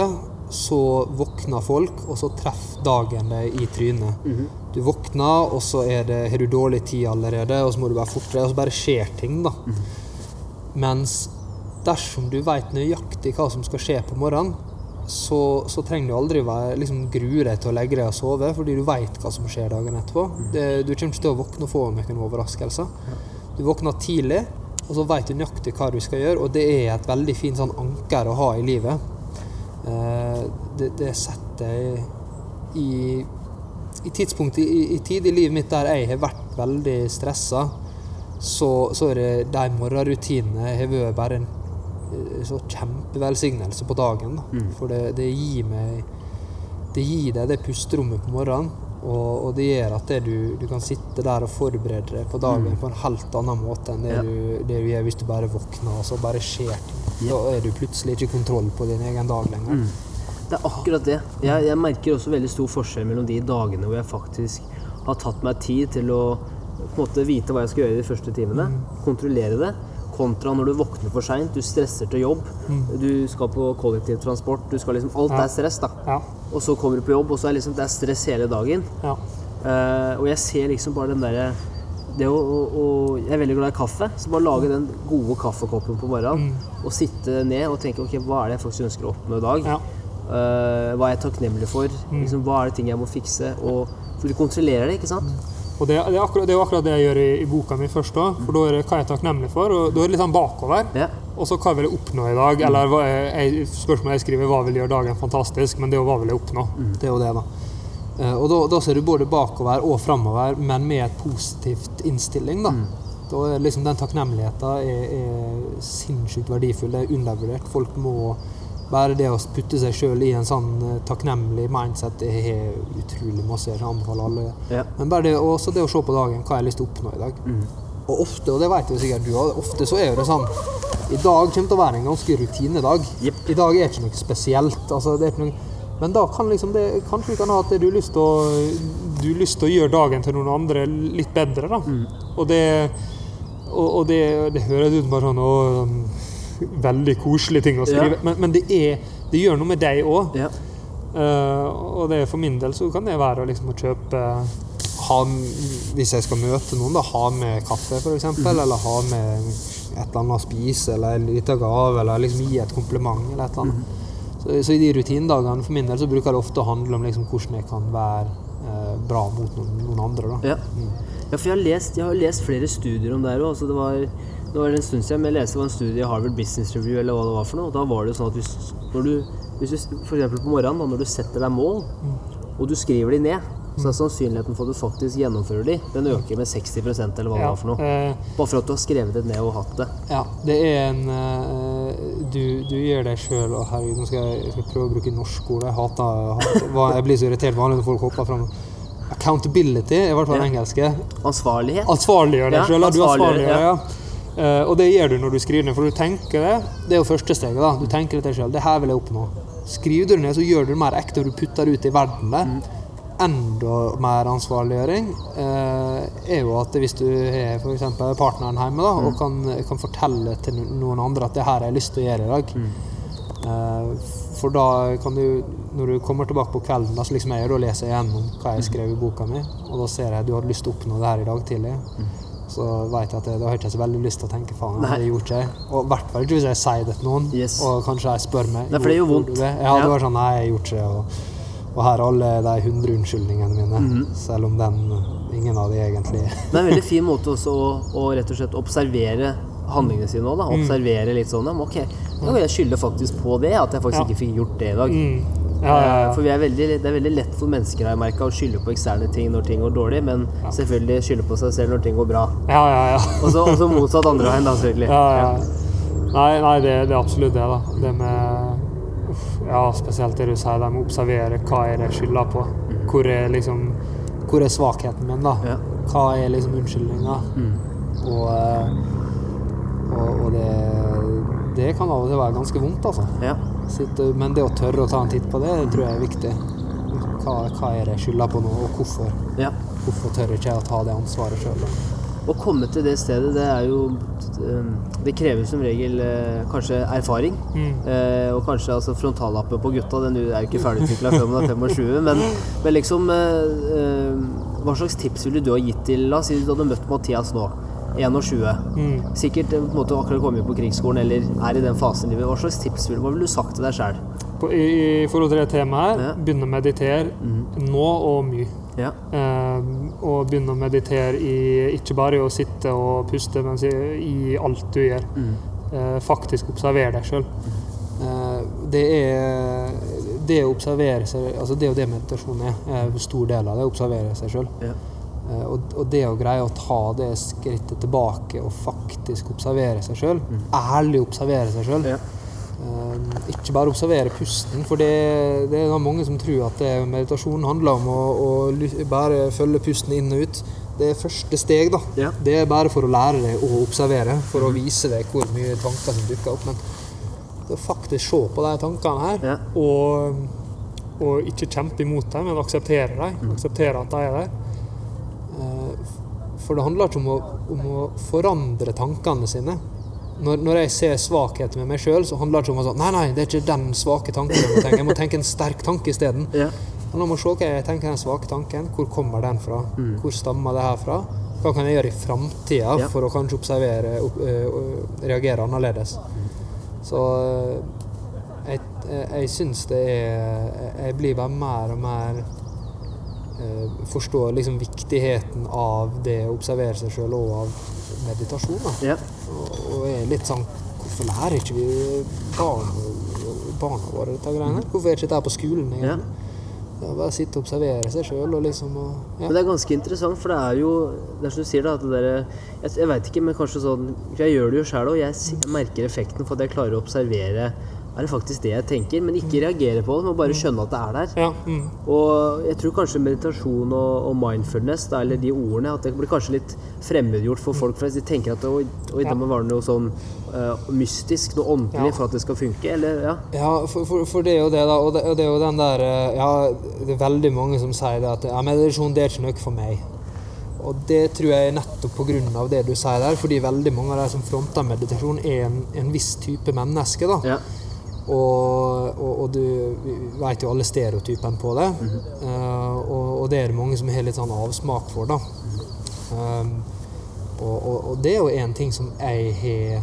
så våkner folk, og så treffer dagen deg i trynet. Mhm. Du våkner, og så er det, har du dårlig tid allerede, og så må du være fortere, og så bare skjer ting, da. Mhm. Mens dersom du veit nøyaktig hva som skal skje på morgenen, så, så trenger du aldri være, liksom, grue deg til å legge deg og sove, fordi du veit hva som skjer dagen etterpå. Det, du kommer ikke til å våkne og få noen overraskelser. Du våkner tidlig, og så veit du nøyaktig hva du skal gjøre, og det er et veldig fint sånn anker å ha i livet. Eh, det, det setter i, i tidspunktet i, i tid i livet mitt der jeg har vært veldig stressa, så, så er det de morgenrutinene har vært bare en eh, så kjempevelsignelse på dagen. Da. For det, det gir meg Det gir deg det pusterommet på morgenen. Og, og det gjør at det du, du kan sitte der og forberede deg på dagen på en helt annen måte enn det, Ja. du, det du gjør hvis du bare våkner og så bare skjer ting. Da er du plutselig ikke i kontroll på din egen dag lenger. Det er akkurat det. Jeg, jeg merker også veldig stor forskjell mellom de dagene hvor jeg faktisk har tatt meg tid til å på en måte vite hva jeg skal gjøre de første timene, kontrollere det, kontra når du våkner for seint, du stresser til jobb, du skal på kollektivtransport, du skal liksom Alt Ja. er stress, da. Ja. Og så kommer du på jobb, og så er liksom, det er stress hele dagen. ja. Uh, og jeg ser liksom bare den derre det å, å, å, Jeg er veldig glad i kaffe, så bare lage den gode kaffekoppen på morgenen og sitte ned og tenke ok, hva er det jeg faktisk ønsker å oppnå i dag? Eh, hva er jeg takknemlig for? Liksom, hva er det ting jeg må fikse? Og, for du kontrollerer det, ikke sant? Og det, det, er akkurat, det er akkurat det jeg gjør i, i boka mi først òg. For da er det hva jeg er takknemlig for, og da er det litt sånn bakover. Ja. Og så hva vil jeg oppnå i dag? Eller hva er, jeg, spørsmålet jeg skriver hva vil gjøre dagen fantastisk, men det er jo hva vil jeg oppnå? Det er jo det, da. Uh, Og da, da ser du både bakover og framover, men med et positivt innstilling. Da Da er liksom den takknemligheten er, er sinnssykt verdifull. Det er undervurdert. Folk må Bare det å putte seg sjøl i en sånn eh, takknemlig mindset, det har utrolig masse jeg anbefaler alle. Ja. Men bare det, også det å se på dagen, hva jeg har lyst til å oppnå i dag. Og ofte, og det vet jo sikkert du òg, ofte så er det sånn I dag kommer til å være en ganske rutinedag. Yep. I dag er ikke noe spesielt. Altså, det er ikke noe, men da kan liksom det, kanskje du kan ha at du har lyst til å, gjøre dagen til noen andre litt bedre. da. Og det, og, og det, det høres ut som bare sånn veldig koselige ting å skrive, men, men det, er, det gjør noe med deg òg. Ja. og det for min del så kan det være liksom å kjøpe ha, Hvis jeg skal møte noen, da, ha med kaffe f.eks., eksempel eller ha med et eller annet å spise, eller en liten gave, eller liksom gi et kompliment. eller et eller annet. Så, så i de rutinedagene for min del så bruker det ofte å handle om liksom hvordan jeg kan være eh, bra mot noen, noen andre. da. Ja. ja, for jeg har lest, jeg har lest flere studier om det her òg. Det var, det var en stund siden, men jeg leste det var en studie i Harvard Business Review eller hva det var for noe. og Da var det jo sånn at hvis, når du, hvis du for på morgenen, da, når du setter deg mål, og du skriver de ned, Så er sannsynligheten for at du faktisk gjennomfører de, den øker med 60% eller hva det Ja, var for noe. eh, Bare for at du har skrevet det ned og hatt det. Ja, det er en eh, Du, du gjør deg sjøl Og herregud, nå skal jeg, jeg skal prøve å bruke norsk ord. Jeg hater, hater Jeg blir så irritert vanlig når folk hopper fram. Accountability er i hvert fall Ja. engelske. Ansvarlighet. Ansvarliggjør deg Ja, sjøl. Du ansvarliggjør, ansvarliggjør, ja. Eh, og det gjør du når du skriver ned, for du tenker det. Det er jo første steget. da. Du tenker det til sjøl. Det her vil jeg oppnå. Skriver du det ned, så gjør du det mer ekte, og du putter det ut i verden der. Enda mer ansvarliggjøring uh, er jo at hvis du har f.eks. partneren hjemme da, og kan, kan fortelle til noen andre at det her har jeg lyst til å gjøre i dag. Eh, for da kan du, når du kommer tilbake på kvelden, da, så liksom jeg gjør, da leser jeg gjennom hva jeg skrev i boka mi, og da ser jeg at du hadde lyst til å oppnå det her i dag tidlig. Så vet jeg at det, da har jeg ikke så veldig lyst til å tenke faen, det har gjort jeg. Og i hvert fall ikke hvis jeg sier det til noen, Yes. og kanskje jeg spør meg Nei, for det gjør vondt. det?» Ja, det var sånn nei, jeg har gjort det. Og, og her er alle de 100 unnskyldningene mine, Mhm. selv om den, ingen av de egentlig Det er en veldig fin måte også å, å rett og slett observere handlingene sine òg. Observere litt sånn ja, Ok, nå vil jeg skylde faktisk på det, at jeg faktisk Ja. ikke fikk gjort det i dag. mm, ja, ja, ja. For vi er veldig, Det er veldig lett for mennesker har jeg merket, å skylde på eksterne ting når ting går dårlig, men selvfølgelig skylde på seg selv når ting går bra. ja, ja, ja. Og så motsatt andre veien, da, selvfølgelig. Ja, ja. Nei, nei det, det er absolutt det, da. Det med uff, Ja, spesielt det du sier, det med å observere hva er det jeg skylder på. Hvor er liksom Hvor er svakheten min, da? Hva er liksom unnskyldninga? Og, eh, og, og det, det kan av og til være ganske vondt, altså. Ja. Sitte, men det å tørre å ta en titt på det, det tror jeg er viktig. Hva, hva er det jeg skylder på nå, og hvorfor? ja. Hvorfor tør ikke jeg å ta det ansvaret sjøl? Å komme til det stedet, det er jo eh, Det krever som regel eh, kanskje erfaring. Mm. Eh, og kanskje altså frontallappen på gutta, den er jo ikke ferdigutvikla før man er 25. Men, men liksom eh, eh, Hva slags tips ville du ha gitt til La oss si du hadde møtt Mathias nå. 21. Mm. Sikkert eh, på en måte akkurat kommet på krigsskolen eller er i den fasen i livet. Hva slags tips ville, ville du sagt til deg sjøl? I, I forhold til det temaet her, Ja. begynne å meditere nå og mye. Ja. Eh, og begynne å meditere i ikke bare i å sitte og puste, men i, i alt du gjør. Eh, faktisk observere deg sjøl. Eh, Det er det å observere seg Altså det er jo det meditasjon er. er En stor del av det, observere seg sjøl. Ja. Og, og det å greie å ta det skrittet tilbake og faktisk observere seg sjøl, ærlig observere seg sjøl, Ja. Eh, ikke bare observere pusten, for det, det er mange som tror at det, meditasjon handler om å, å bare følge pusten inn og ut. Det er første steg, da. Ja. Det er bare for å lære deg å observere, for å vise deg hvor mye tanker som dukker opp. Men det å faktisk se på de tankene her, Ja. Og, og ikke kjempe imot dem, men akseptere dem. Akseptere at de er der. For det handler ikke om å, om å forandre tankene sine. Når, når jeg ser svakheter med meg sjøl, så handler det ikke om å sånn Nei, nei, det er ikke den svake tanken jeg må tenke. Jeg må tenke en sterk tanke isteden. Ja. Men må meg se hva jeg tenker den svake tanken. Hvor kommer den fra? Hvor stammer det her fra? Hva kan jeg gjøre i framtida Ja. for å kanskje observere og reagere annerledes? Så jeg, jeg, jeg syns det er Jeg blir bare mer og mer Forstår liksom viktigheten av det å observere seg sjøl og av meditasjon. Da. Ja. Og, og er litt sånn Hvorfor lærer ikke vi barna, barna våre dette greiene? Hvorfor er ikke dette på skolen? Ja. egentlig? Det er bare å sitte og observere seg sjøl og liksom og, ja. Men det er ganske interessant, for det er jo Det er som du sier, da, at det derre Jeg, jeg veit ikke, men kanskje sånn Jeg gjør det jo sjæl òg. Jeg, jeg merker effekten for at jeg klarer å observere Er det faktisk det jeg tenker? Men ikke reagere på det, men bare skjønne at det er der. Ja, mm. Og jeg tror kanskje meditasjon og, og mindfulness, da, eller de ordene, at det blir kanskje litt fremmedgjort for folk flest. De tenker at oi, oi Ja. det må være noe sånn uh, mystisk, noe åndelig, Ja. for at det skal funke. Eller ja. Ja, for, for, for det er jo det, da. Og det, og det er jo den der eh, Ja, det er veldig mange som sier det at ja, meditasjon det er ikke noe for meg. Og det tror jeg er nettopp pga. det du sier der, fordi veldig mange av de som fronter meditasjon, er en, en viss type menneske. da. ja. Og, og, og du veit jo alle stereotypene på det. Eh, og, og det er det mange som har litt sånn avsmak for, da. Um, og, det er jo en ting som jeg har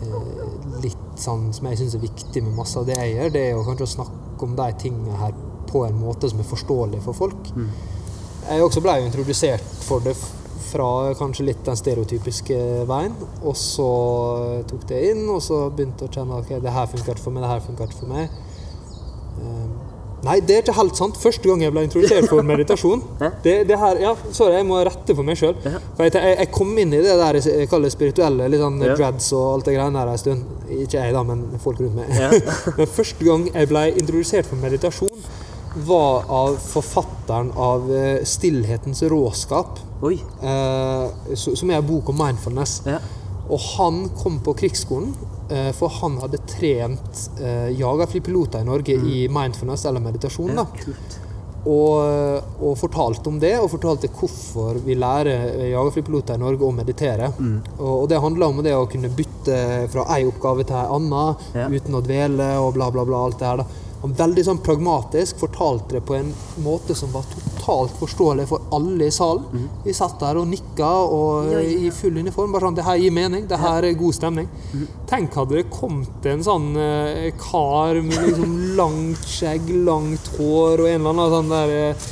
uh, litt sånn Som jeg syns er viktig med masse av det jeg gjør, det er jo kanskje å snakke om de tingene her på en måte som er forståelig for folk. Jeg også ble jo introdusert for det fra kanskje litt den stereotypiske veien. Og så tok det inn, og så begynte jeg å kjenne at ok, det her funka ikke for meg, det her funker ikke for meg. Eh, Nei, det er ikke helt sant. Første gang jeg ble introdusert for meditasjon det, det her, ja, Sorry, jeg må rette for meg sjøl. Jeg, jeg, kom inn i det der jeg kaller spirituelle, litt sånn dreads og alt det greiene der en stund. Ikke jeg, da, men folk rundt meg. Ja. men første gang jeg ble introdusert for meditasjon, var av forfatteren av eh, 'Stillhetens råskap', eh, som er en bok om mindfulness. Ja. Og han kom på krigsskolen, eh, for han hadde trent eh, jagerflypiloter i Norge i mindfulness eller meditasjon. Mm. ja. Og, og fortalte om det, og fortalte hvorfor vi lærer eh, jagerflypiloter i Norge å meditere. Mm. Og, og det handler om det å kunne bytte fra ei oppgave til ei anna Ja. uten å dvele og bla, bla, bla. alt det her da. Han veldig sånn pragmatisk fortalte det på en måte som var totalt forståelig for alle i salen. Vi satt der og nikka og, Mm. Ja, ja, ja. i full uniform. Bare sånn, det her gir mening, det her er god stemning. Mm. Tenk hadde det kommet en sånn eh, kar med liksom langt skjegg, langt hår og en eller annen sånn der eh,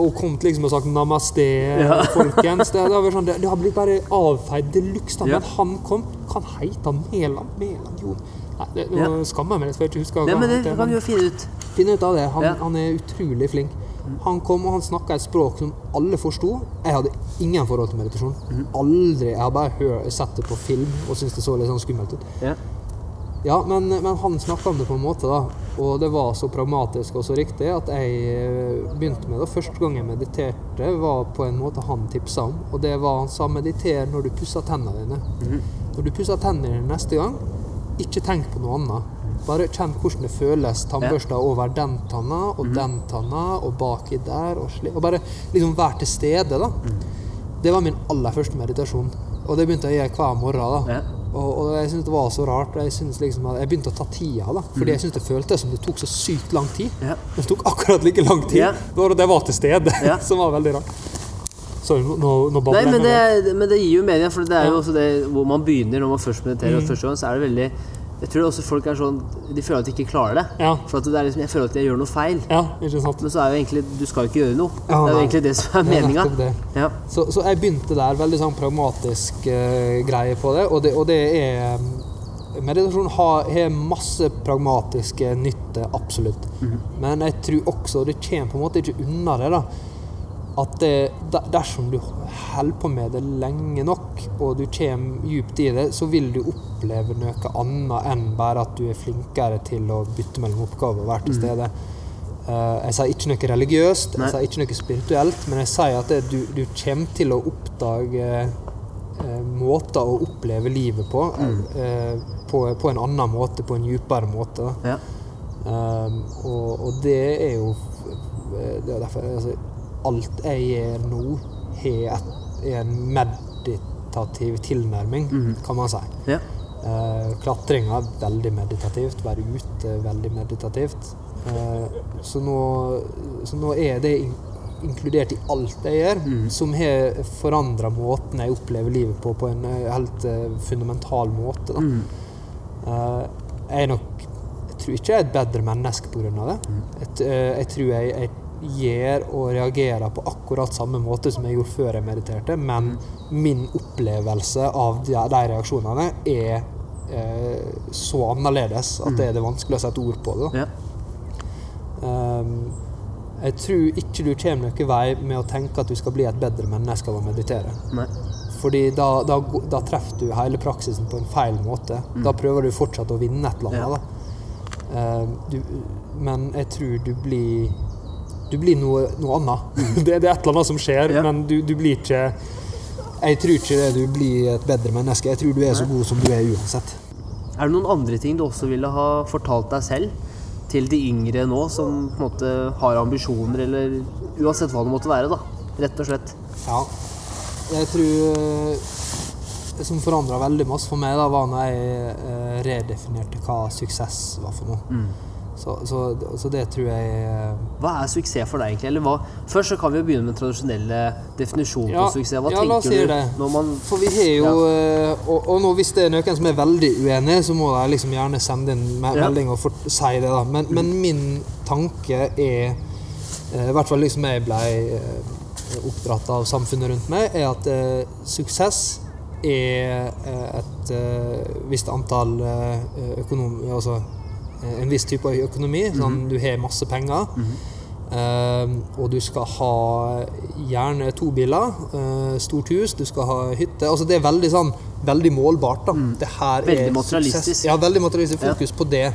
og kommet liksom og sagt 'namaste', Ja. folkens. Det, det, har sånn, det, det har blitt bare avfeid de luxe. Ja. Men han kom. Hva heter han? Mæland? Mæland? Jo. Nei, det, nå Ja. skammer jeg meg litt, for jeg ikke husker Nei, men det kan vi jo finne ut. Finne ut av det. Han, Ja. han er utrolig flink. Han kom og han snakka et språk som alle forsto. Jeg hadde ingen forhold til meditasjon. Mhm. Aldri. Jeg har bare hørt, sett det på film og syntes det så litt sånn skummelt ut. Ja. Ja, men, men han snakka om det på en måte, da. Og det var så pragmatisk og så riktig at jeg eh, begynte med det. Første gang jeg mediterte, var på en måte han tipsa om. Og det var han sa mediter når du pusser tennene dine. Mhm. Når du pusser tennene dine neste gang, ikke tenk på noe annet. Bare kjenn hvordan det føles. Tannbørsta over den tanna og den tanna og baki der og. Og bare liksom være til stede, da. Det var min aller første meditasjon. Og det begynte jeg å gjøre hver morgen. da. Ja. Og, og jeg syntes det var så rart. Jeg, liksom jeg begynte å ta tida, da. Fordi jeg syntes det føltes som det tok så sykt lang tid. Ja. Det tok akkurat like lang tid Ja. Det var til stede. Som var veldig rart. Sorry, nå, nå, Nei, men det, men det gir jo mening, for det er jo også det hvor man begynner når man først mediterer. Mm. første gang, så er det veldig Jeg tror også folk er sånn De føler at de ikke klarer det. Ja. For det liksom, jeg føler at jeg gjør noe feil. Ja. Men så er jo egentlig Du skal jo ikke gjøre noe. Ja, det er jo egentlig det som er meninga. Ja. Så, så jeg begynte der, veldig sånn pragmatisk uh, greie på det. Og det, og det er Meditasjon har, har masse pragmatiske nytte, absolutt. Men jeg tror også det kommer på en måte ikke unna det. da at det, dersom du holder på med det lenge nok, og du kommer djupt i det, så vil du oppleve noe annet enn bare at du er flinkere til å bytte mellom oppgaver og være til stede. Eh, jeg sier ikke noe religiøst, Nei. jeg sier ikke noe spirituelt, men jeg sier at det, du, du kommer til å oppdage eh, måter å oppleve livet på, eh, på, på en annen måte, på en djupere måte. Ja. Og, og det er jo Det er derfor altså, Alt jeg gjør nå, har en meditativ tilnærming, kan man si. Ja. Uh, Klatringa er veldig meditativt. Være ute er veldig meditativt. Uh, så, nå, så nå er det in inkludert i alt jeg gjør, som har forandra måten jeg opplever livet på, på en eh, helt uh, fundamental måte. Mm. Eh, jeg er nok Jeg tror ikke jeg er et bedre menneske pga. det. Jeg, t- eh, jeg tror jeg, jeg gjør og reagerer på akkurat samme måte som jeg gjorde før jeg mediterte, men min opplevelse av de, de reaksjonene er eh, så annerledes at det er det vanskelig å sette ord på det. Ja. Um, jeg tror ikke du kommer noen vei med å tenke at du skal bli et bedre menneske av å meditere. Nei. Fordi da, da, da treffer du hele praksisen på en feil måte. Da prøver du fortsatt å vinne et eller annet. Da. Uh, du, men jeg tror du blir Du blir noe, noe annet. det, det er et eller annet som skjer, Ja. men du, du blir ikke Jeg tror ikke det du blir et bedre menneske. Jeg tror du er så god som du er uansett. Er det noen andre ting du også ville ha fortalt deg selv til de yngre nå, som på en måte har ambisjoner, eller uansett hva det måtte være, da? Rett og slett. Ja. Jeg tror eh, Det som forandra veldig masse for meg, da, var når jeg eh, redefinerte hva suksess var for noe. Så, så, så det tror jeg eh, Hva er suksess for deg, egentlig? Eller hva? Først så kan vi jo begynne med tradisjonelle definisjonen Ja, på suksess. Hva ja, tenker du det. når man For vi har jo ja. og, og nå hvis det er noen som er veldig uenig, så må de liksom gjerne sende inn med melding og for, si det, da. Men, men min tanke er eh, I hvert fall liksom jeg ble eh, oppdratt av samfunnet rundt meg, er at eh, suksess er eh, et eh, visst antall eh, økonom... Altså eh, en viss type økonomi. Sånn du har masse penger. Eh, og du skal ha gjerne to biler, uh, stort hus, du skal ha hytte. Altså det er veldig sånn veldig målbart. da. Det her Veldig er materialistisk. Ja, veldig materialistisk Ja. fokus på det.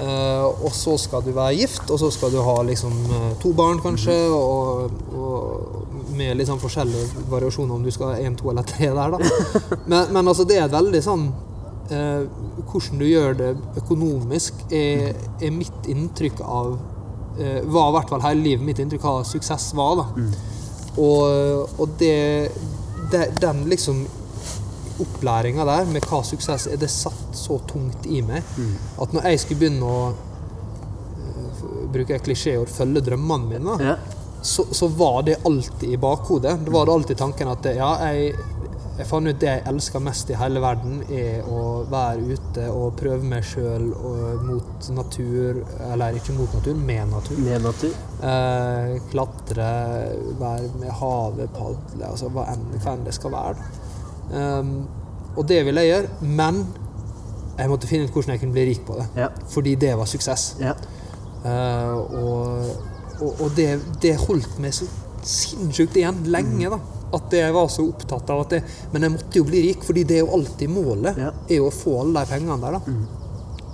Uh, og så skal du være gift, og så skal du ha liksom eh, to barn, kanskje, og, og med sånn forskjellige variasjoner om du skal ha én, to eller tre der, da. Men, men altså, det er veldig sånn eh, Hvordan du gjør det økonomisk, er, er mitt inntrykk av eh, Var i hvert fall hele livet mitt inntrykk av hva suksess var, da. Og, og det, det Den liksom opplæringa der med hva suksess er, det satt så tungt i meg at når jeg skulle begynne å bruker bruke et klisjéord følge drømmene mine, Ja. så, så var det alltid i bakhodet. Det var alltid tanken at ja, jeg, jeg fant ut det jeg elsker mest i hele verden, er å være ute og prøve meg sjøl mot natur Eller ikke mot natur, med natur. Med natur. Eh, klatre, være med havet, padle, altså hva enn, hva enn det skal være. Um, og det ville jeg gjøre, men jeg måtte finne ut hvordan jeg kunne bli rik på det. Ja. Fordi det var suksess. Ja. Eh, og og, og det, det holdt meg så sinnssykt igjen lenge. da. At jeg var så opptatt av at jeg, Men jeg måtte jo bli rik, fordi det er jo alltid målet. Ja. er jo å få alle de pengene der. da.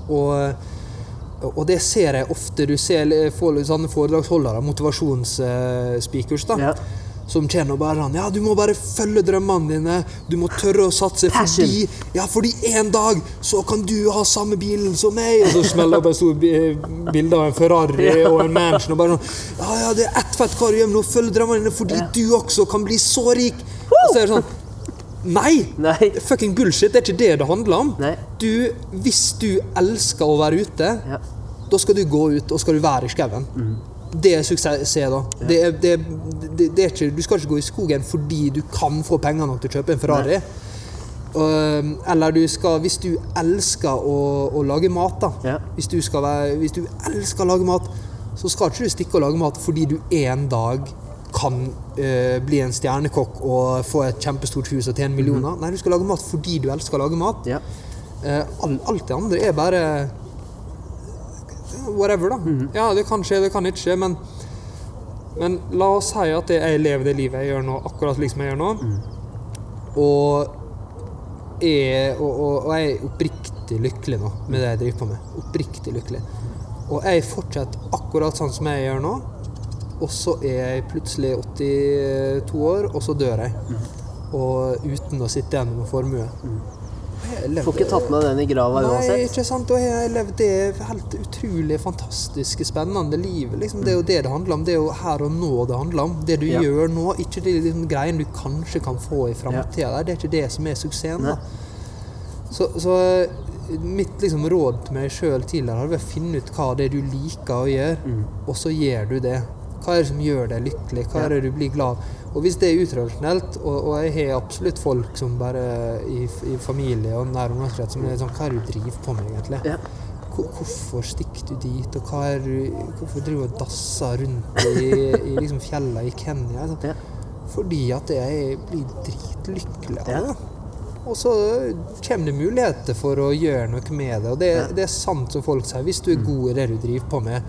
Og, og det ser jeg ofte. Du ser sånne foredragsholdere, motivasjonsspeakers, da. Ja. Som tjener bare sånn Ja, du må bare følge drømmene dine. Du må tørre å satse Passion. fordi Ja, fordi en dag så kan du ha samme bilen som meg. Og så smeller opp et stort bi- bilde av en Ferrari og en mansion og bare sånn Ja, ja, det er ett fett kar du nå. Følg drømmene dine fordi Ja. du også kan bli så rik. Og så er det sånn Nei! Nei. Fucking bullshit. Det er ikke det det handler om. Nei. Du, hvis du elsker å være ute, Ja. da skal du gå ut og skal du være i skauen. Det er suksess, da. Det er, det, det, det er ikke, du skal ikke gå i skogen fordi du kan få penger nok til å kjøpe en Ferrari. Um, eller du skal, hvis du elsker å, å lage mat, da. Ja. Hvis, du skal være, hvis du elsker å lage mat, så skal ikke du stikke og lage mat fordi du en dag kan uh, bli en stjernekokk og få et kjempestort hus og tjene millioner. Nei, du skal lage mat fordi du elsker å lage mat. Ja. Uh, alt det andre er bare whatever, da. Ja, det kan skje, det kan ikke skje, men Men la oss si at jeg lever det livet jeg gjør nå, akkurat liksom jeg gjør nå, og, er, og, og, og jeg er oppriktig lykkelig nå med det jeg driver på med. Oppriktig lykkelig. Og jeg fortsetter akkurat sånn som jeg gjør nå, og så er jeg plutselig 82 år, og så dør jeg. Og uten å sitte igjen med formue. Levde- Får ikke tatt med den i grava Nei, uansett. ikke sant. Og jeg levde det helt utrolig fantastiske, spennende livet. Liksom. Det er jo det det handler om. Det er jo her og nå det handler om. Det du Ja. gjør nå, ikke de liksom, greiene du kanskje kan få i framtida. Det er ikke det som er suksessen. Så, så eh, mitt liksom, råd til meg sjøl tidligere har vært å finne ut hva det er du liker å gjøre, Mm. og så gjør du det. Hva er det som gjør deg lykkelig? Hva er det du blir glad av? Og hvis det er utradisjonelt, og, og jeg har absolutt folk som bare i, i familie og nær omgangskrets som er sånn Hva er det du driver på med, egentlig? Ja. Hvorfor stikker du dit, og hva er du, hvorfor driver du og dasser rundt i, i liksom fjellene i Kenya? Sånn. Ja. Fordi at jeg blir dritlykkelig av Ja. det. Og så kommer det muligheter for å gjøre noe med det. Og det, Mm. det er sant som folk sier, hvis du er god i det du driver på med.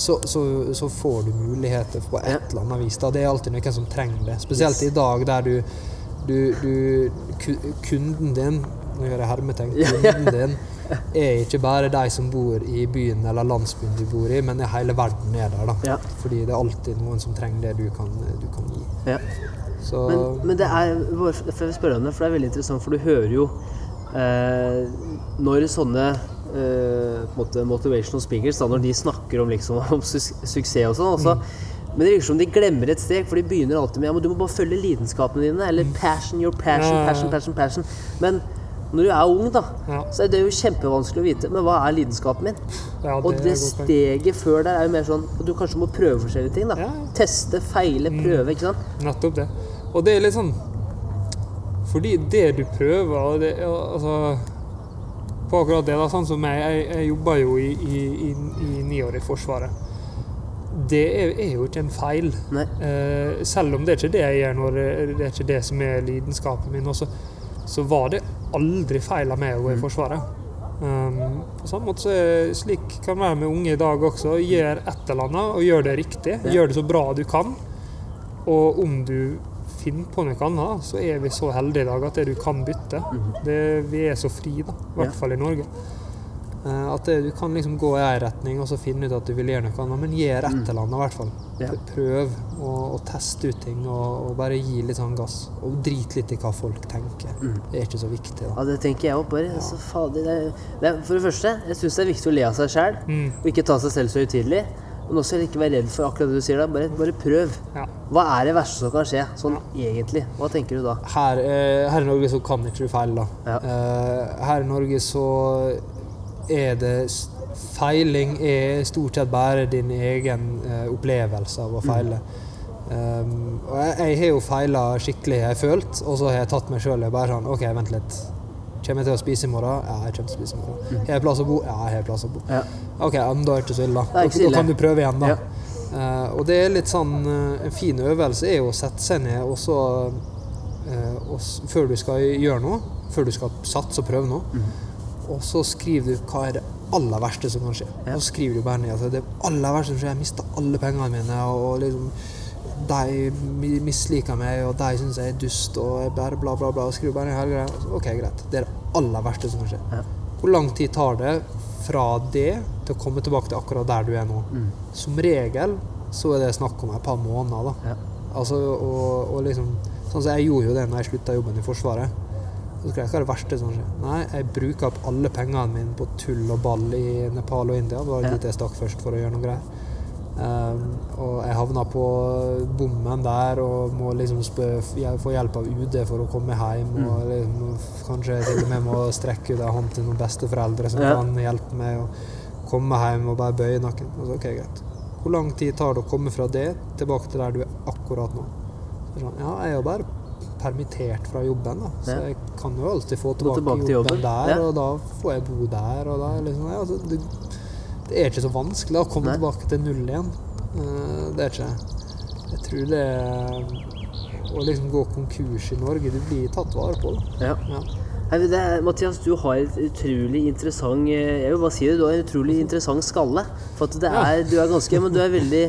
Så, så, så får du muligheter på et eller annet vis. Da. Det er alltid noen som trenger det. Spesielt Yes. i dag der du, du, du Kunden din Nå gjør jeg hermetegn. Kunden din er ikke bare de som bor i byen eller landsbyen du bor i, men hele verden er der. da. Ja. Fordi det er alltid noen som trenger det du kan, du kan gi. Ja. Så Men, men det er for for det, for det er veldig interessant, for du hører jo eh, når sånne på en måte motivational speakers, da, når de snakker om, liksom, om su suksess og sånn altså, Men det virker som de glemmer et steg, for de begynner alltid med ja, men du må bare følge lidenskapene dine, eller passion, your passion, passion, passion, passion. Men når du er ung, da, Ja. så er det jo kjempevanskelig å vite. Men hva er lidenskapen min? Ja, Og det et godt poeng. steget før der er jo mer sånn at du kanskje må prøve forskjellige ting. da. Ja. Teste, feile, prøve. ikke sant? Nettopp det. Og det er litt sånn Fordi det du prøver og det, altså, På akkurat det, da, sånn som Jeg, jeg, jeg jobba jo i, i, i, i ni år i Forsvaret. Det er, er jo ikke en feil. Eh, selv om det er ikke det jeg gjør når det det er ikke det som er lidenskapen min, også, så var det aldri feil av meg å gå i Forsvaret. Um, på samme måte så er slik kan være med unge i dag også. Gjør et eller annet, og gjør det riktig. Gjør det så bra du kan. Og om du finner på noe annet, så er vi så heldige i dag at du kan bytte. det, vi er så fri, da. I hvert fall i Norge. Eh, At det, du kan liksom gå i en retning og så finne ut at du vil gjøre noe annet, men gjør et eller annet i hvert fall. Ja. Prøv å, å teste ut ting og, og bare gi litt sånn gass. Og drit litt i hva folk tenker. Det er ikke så viktig. da. Ja, det tenker jeg òg. Bare så fader er- er, For det første, jeg syns det er viktig å le av seg sjæl, Mm. og ikke ta seg selv så høytidelig. Men også ikke være redd for akkurat det du sier da. Bare, bare prøv. Ja. Hva er det verste som kan skje, sånn egentlig? Hva tenker du da? Her, eh, her i Norge så kan ikke du feile, da. Ja. Eh, her i Norge så er det Feiling er stort sett bare din egen eh, opplevelse av å feile. Um, og jeg, jeg har jo feila skikkelig, jeg har følt, og så har jeg tatt meg sjøl bare sånn OK, vent litt. Kommer jeg til å spise i morgen? Ja, jeg kommer til å spise i morgen. Har jeg plass å bo? Ja, jeg har plass å bo. Ja. OK, ja, men da er det ikke så ille, da. Da, kan du prøve igjen, da. Ja. Uh, og det er litt sånn eh, En fin øvelse er jo å sette seg ned og så uh, Før du skal gjøre noe, før du skal satse og prøve noe, mm. og så skriver du hva er det aller verste som kan skje. Og så skriver du bare ned at det aller verste som skjer, jeg mista alle pengene mine, og liksom de misliker meg, og de syns jeg er dust, og jeg bare bla, bla, bla. Og skriver bare ned hele greia. Ok, greit. Det er det aller verste som kan skje. Ja. Hvor lang tid tar det fra det til å komme tilbake til akkurat der du er nå? Mm. Som regel så er det snakk om et par måneder. da. Ja. Altså, og, og liksom, sånn som Jeg gjorde jo det når jeg slutta jobben i Forsvaret. Så skrev jeg hva er det verste som skjer. Nei, jeg bruker opp alle pengene mine på tull og ball i Nepal og India. Det var Ja. dit jeg stakk først for å gjøre noe greier. Um, og jeg havna på bommen der og må liksom få hjelp av UD for å komme hjem. Og liksom, kanskje til og med må strekke ut en hånd til noen besteforeldre som Ja. kan hjelpe meg å komme hjem og bare bøye nakken. Og så, ok, greit. Hvor lang tid tar det å komme fra det tilbake til der du er akkurat nå? Så sånn, ja, jeg er bare permittert fra jobben, da. så jeg kan jo alltid få tilbake, tilbake, jobben, til jobben, der, og da får jeg bo der. Og da er liksom, ja, altså, det, det er ikke så vanskelig å komme Nei. tilbake til null igjen. Eh, det er ikke Jeg tror det er Å liksom gå konkurs i Norge, du blir tatt vare på. Da. Ja. Ja. Nei, det er, Mathias, du har et utrolig interessant eh, Jeg vil bare si det, du har en utrolig interessant skalle. For at det er, du er ganske Men du er veldig,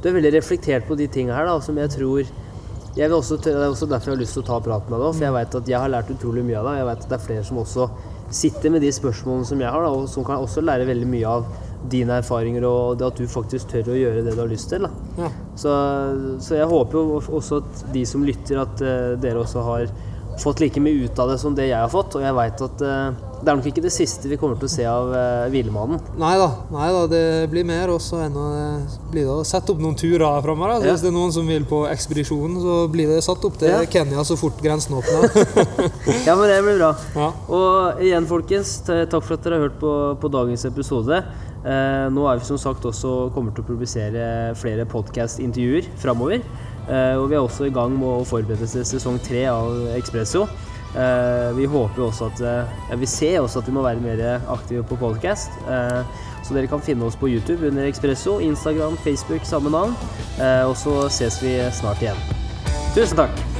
du er veldig reflektert på de tinga her, da, som jeg tror jeg også, Det er også derfor jeg har lyst til å ta praten med deg. For jeg vet at jeg har lært utrolig mye av deg. Jeg vet at det er flere som også sitter med de spørsmålene som jeg har, da, og som kan også lære veldig mye av dine erfaringer og det at du faktisk tør å gjøre det du har lyst til. Da. Ja. Så, så jeg håper jo også at de som lytter, at uh, dere også har fått like mye ut av det som det jeg har fått. Og jeg veit at uh, det er nok ikke det siste vi kommer til å se av uh. Nei da, nei da, det blir mer. Og så blir det å sette opp noen turer framover. Ja. Hvis det er noen som vil på ekspedisjon, så blir det satt opp til Ja. Kenya så fort grensen åpner. Ja, men det blir bra. ja. Og igjen, folkens, takk for at dere har hørt på, på dagens episode. Eh, nå er vi som sagt også kommer til å publisere flere podkastintervjuer framover. Eh, og vi er også i gang med å forberede til sesong tre av Ekspresso. Eh, vi håper også at eh, ja, Vi ser også at vi må være mer aktive på podcast. Eh, så dere kan finne oss på YouTube under Ekspresso, Instagram, Facebook, samme navn. Eh, og så ses vi snart igjen. Tusen takk!